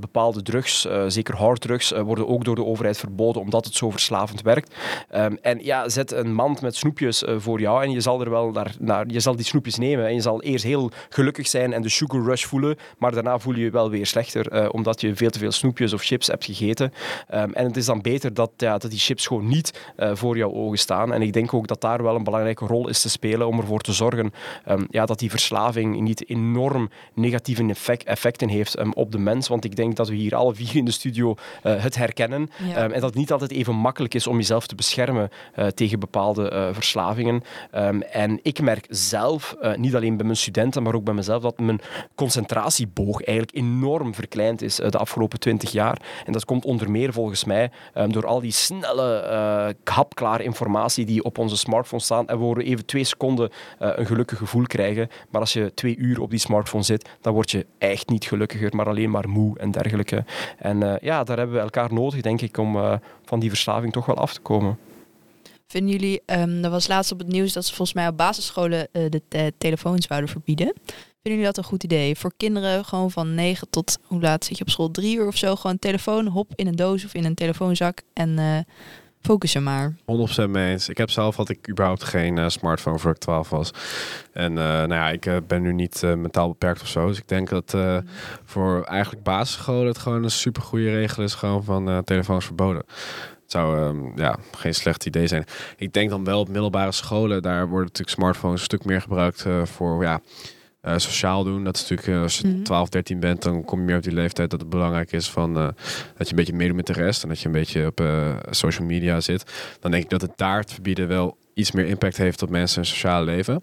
bepaalde drugs, zeker harddrugs, worden ook door de overheid verboden omdat het zo verslavend werkt. Um, en ja, zet een mand met snoepjes voor jou en je zal er wel naar, naar, je zal die snoepjes nemen en je zal eerst heel gelukkig zijn en de sugar rush voelen, maar daarna voel je je wel weer slechter omdat je veel te veel snoepjes of chips hebt gegeten. Um, en het is dan beter dat, ja, dat die chips gewoon niet uh, voor jouw ogen staan. En ik denk ook dat daar wel een belangrijke rol is te spelen om ervoor te zorgen um, ja, dat die verslaving niet enorm negatieve effect, effecten heeft um, op de mens. Want ik denk dat we hier alle vier in de studio uh, het herkennen. Ja. Um, en dat het niet altijd even makkelijk is om jezelf te beschermen uh, tegen bepaalde verslavingen. en ik merk zelf, niet alleen bij mijn studenten, maar ook bij mezelf, dat mijn concentratieboog eigenlijk enorm verkleind is de afgelopen twintig jaar. En dat komt onder meer volgens mij door al die snelle, uh, hapklaar informatie die op onze smartphone staan en we even twee seconden uh, een gelukkig gevoel krijgen. Maar als je twee uur op die smartphone zit, dan word je echt niet gelukkiger, maar alleen maar moe en dergelijke. En uh, ja, daar hebben we elkaar nodig, denk ik, om van die verslaving toch wel af te komen. Vinden jullie, um, er was laatst op het nieuws dat ze volgens mij op basisscholen de te telefoons zouden verbieden. Vinden jullie dat een goed idee? Voor kinderen gewoon van 9 tot, hoe laat zit je op school? Drie uur of zo. Gewoon telefoon, hop in een doos of in een telefoonzak en uh, focussen maar. 100% mee. Ik heb zelf had ik überhaupt geen uh, smartphone voor ik 12 was. En uh, nou ja, ik ben nu niet mentaal beperkt of zo. Dus ik denk dat voor eigenlijk basisscholen het gewoon een super goede regel is. Gewoon van telefoons verboden. Het zou um, ja, geen slecht idee zijn. Ik denk dan wel op middelbare scholen, daar worden natuurlijk smartphones een stuk meer gebruikt voor ja, uh, sociaal doen. Dat is natuurlijk, uh, als je mm -hmm. 12, 13 bent, dan kom je meer op die leeftijd dat het belangrijk is van uh, dat je een beetje meedoet met de rest en dat je een beetje op social media zit. Dan denk ik dat het daar te verbieden wel iets meer impact heeft op mensen hun sociale leven.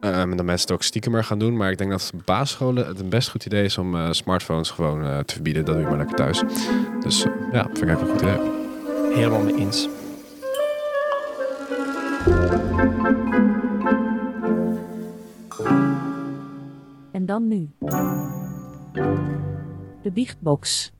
Um, en dat mensen het ook stiekemer gaan doen. Maar ik denk dat basisscholen het een best goed idee is om smartphones gewoon te verbieden. Dat doe je maar lekker thuis. Dus ja, vind ik eigenlijk een goed idee. Helemaal mee eens. En dan nu. De biechtbox.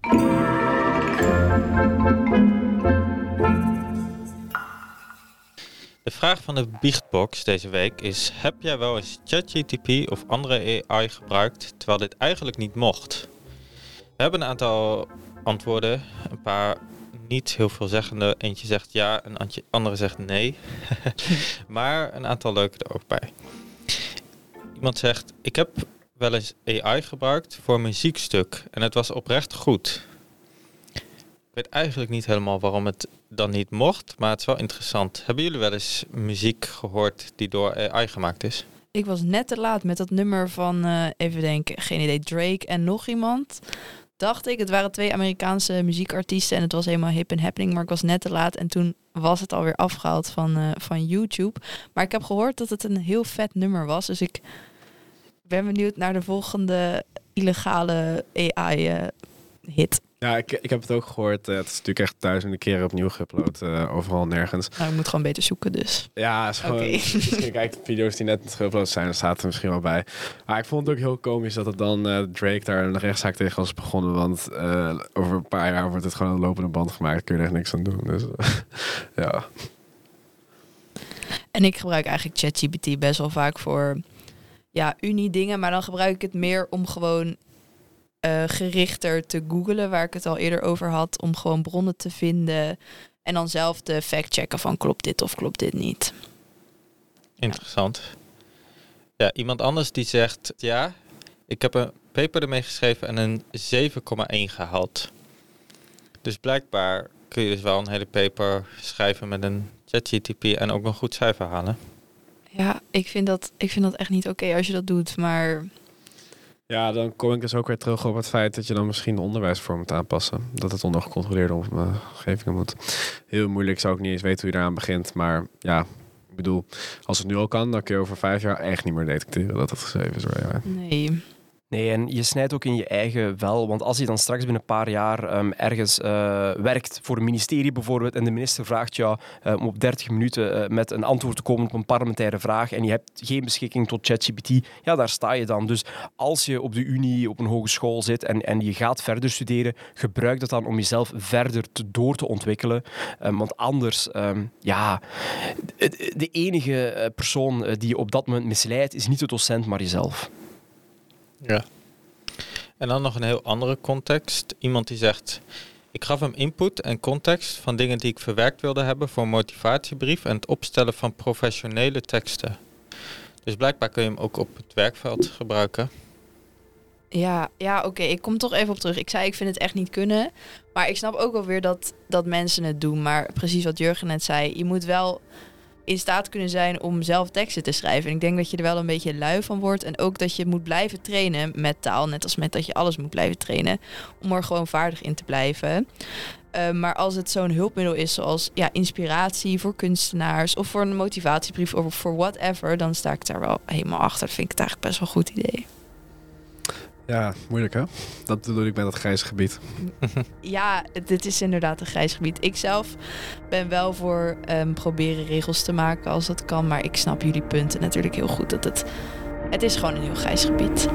De vraag van de biechtbox deze week is: heb jij wel eens ChatGTP of andere AI gebruikt terwijl dit eigenlijk niet mocht? We hebben een aantal antwoorden, een paar niet heel veelzeggende. Eentje zegt ja, een andere zegt nee. [laughs] maar een aantal leuke er ook bij. Iemand zegt: Ik heb wel eens AI gebruikt voor muziekstuk en het was oprecht goed. Ik weet eigenlijk niet helemaal waarom het dan niet mocht, maar het is wel interessant. Hebben jullie wel eens muziek gehoord die door AI gemaakt is? Ik was net te laat met dat nummer van, eh, even denken, geen idee, Drake en nog iemand. Dacht ik, het waren twee Amerikaanse muziekartiesten en het was helemaal hip en happening, maar ik was net te laat en toen was het alweer afgehaald van, eh, van YouTube. Maar ik heb gehoord dat het een heel vet nummer was, dus ik ben benieuwd naar de volgende illegale AI-hit. Ja, ik, ik heb het ook gehoord. eh, het is natuurlijk echt duizenden keren opnieuw geüpload. eh, overal nergens. nou, ik moet gewoon beter zoeken dus. Ja, is gewoon, [laughs] misschien kijk de video's die net geüpload zijn, dan staat er misschien wel bij. Maar ik vond het ook heel komisch dat het dan eh, Drake daar een rechtszaak tegen was begonnen. Want eh, over een paar jaar wordt het gewoon een lopende band gemaakt. Kun je er echt niks aan doen. Dus [laughs] ja. En ik gebruik eigenlijk ChatGPT best wel vaak voor ja, Unie-dingen. Maar dan gebruik ik het meer om gewoon eh, gerichter te googlen, waar ik het al eerder over had. Om gewoon bronnen te vinden. En dan zelf te fact-checken van klopt dit of klopt dit niet. Interessant. Ja, iemand anders die zegt ja, ik heb een paper ermee geschreven en een 7,1 gehaald. Dus blijkbaar kun je dus wel een hele paper schrijven met een ChatGTP en ook nog goed cijfer halen. Ja, ik vind dat, ik vind dat echt niet oké als je dat doet. Maar ja, dan kom ik dus ook weer terug op het feit dat je dan misschien de onderwijsvorm moet aanpassen. Dat het onder gecontroleerde omgevingen moet. Heel moeilijk, zou ik niet eens weten hoe je eraan begint. Maar ja, ik bedoel, als het nu al kan, dan kun je over vijf jaar echt niet meer detecteren dat het geschreven is. nee. Nee, en je snijdt ook in je eigen wel. Want als je dan straks binnen een paar jaar ehm, ergens eh, werkt voor een ministerie bijvoorbeeld en de minister vraagt jou eh, om op 30 minuten eh, met een antwoord te komen op een parlementaire vraag en je hebt geen beschikking tot ChatGPT, ja, daar sta je dan. Dus als je op de unie, op een hogeschool zit en, en je gaat verder studeren, gebruik dat dan om jezelf verder te, door te ontwikkelen. Ehm, want anders, ehm, ja, de, de enige persoon die je op dat moment misleidt, is niet de docent, maar jezelf. Ja. En dan nog een heel andere context. Iemand die zegt, ik gaf hem input en context van dingen die ik verwerkt wilde hebben voor een motivatiebrief en het opstellen van professionele teksten. Dus blijkbaar kun je hem ook op het werkveld gebruiken. Ja, ja oké. Ik kom toch even op terug. Ik zei, ik vind het echt niet kunnen. Maar ik snap ook wel weer dat, dat mensen het doen. Maar precies wat Jurgen net zei. Je moet wel in staat kunnen zijn om zelf teksten te schrijven. En ik denk dat je er wel een beetje lui van wordt. En ook dat je moet blijven trainen met taal. Net als met dat je alles moet blijven trainen. Om er gewoon vaardig in te blijven. Uh, maar als het zo'n hulpmiddel is zoals ja, inspiratie voor kunstenaars... of voor een motivatiebrief of voor whatever... dan sta ik daar wel helemaal achter. Vind ik het eigenlijk best wel een goed idee. Ja, moeilijk hè? Dat bedoel ik met dat grijze gebied. [laughs] Ja, dit is inderdaad een grijs gebied. Ik zelf ben wel voor um, proberen regels te maken als dat kan. Maar ik snap jullie punten natuurlijk heel goed. Dat het, het is gewoon een heel grijs gebied.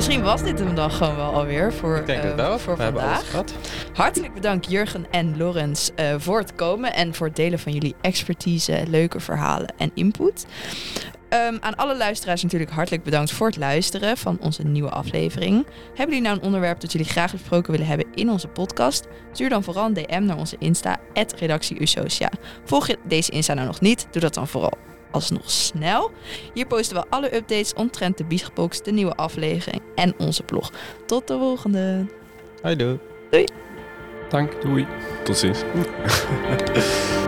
Misschien was dit hem dan gewoon wel alweer voor, Ik denk het wel. uh, voor We vandaag. gehad. Hartelijk bedankt Jurgen en Lorenz uh, voor het komen en voor het delen van jullie expertise, leuke verhalen en input. Um, aan alle luisteraars natuurlijk hartelijk bedankt voor het luisteren van onze nieuwe aflevering. Hebben jullie nou een onderwerp dat jullie graag besproken willen hebben in onze podcast? Stuur dan vooral een DM naar onze Insta, redactieusocia. Volg je deze Insta nou nog niet? Doe dat dan vooral alsnog snel. Hier posten we alle updates omtrent de Biesgebox, de nieuwe aflevering en onze blog. Tot de volgende. Hoi doei. Doei. Dank, doei. Tot ziens. [laughs]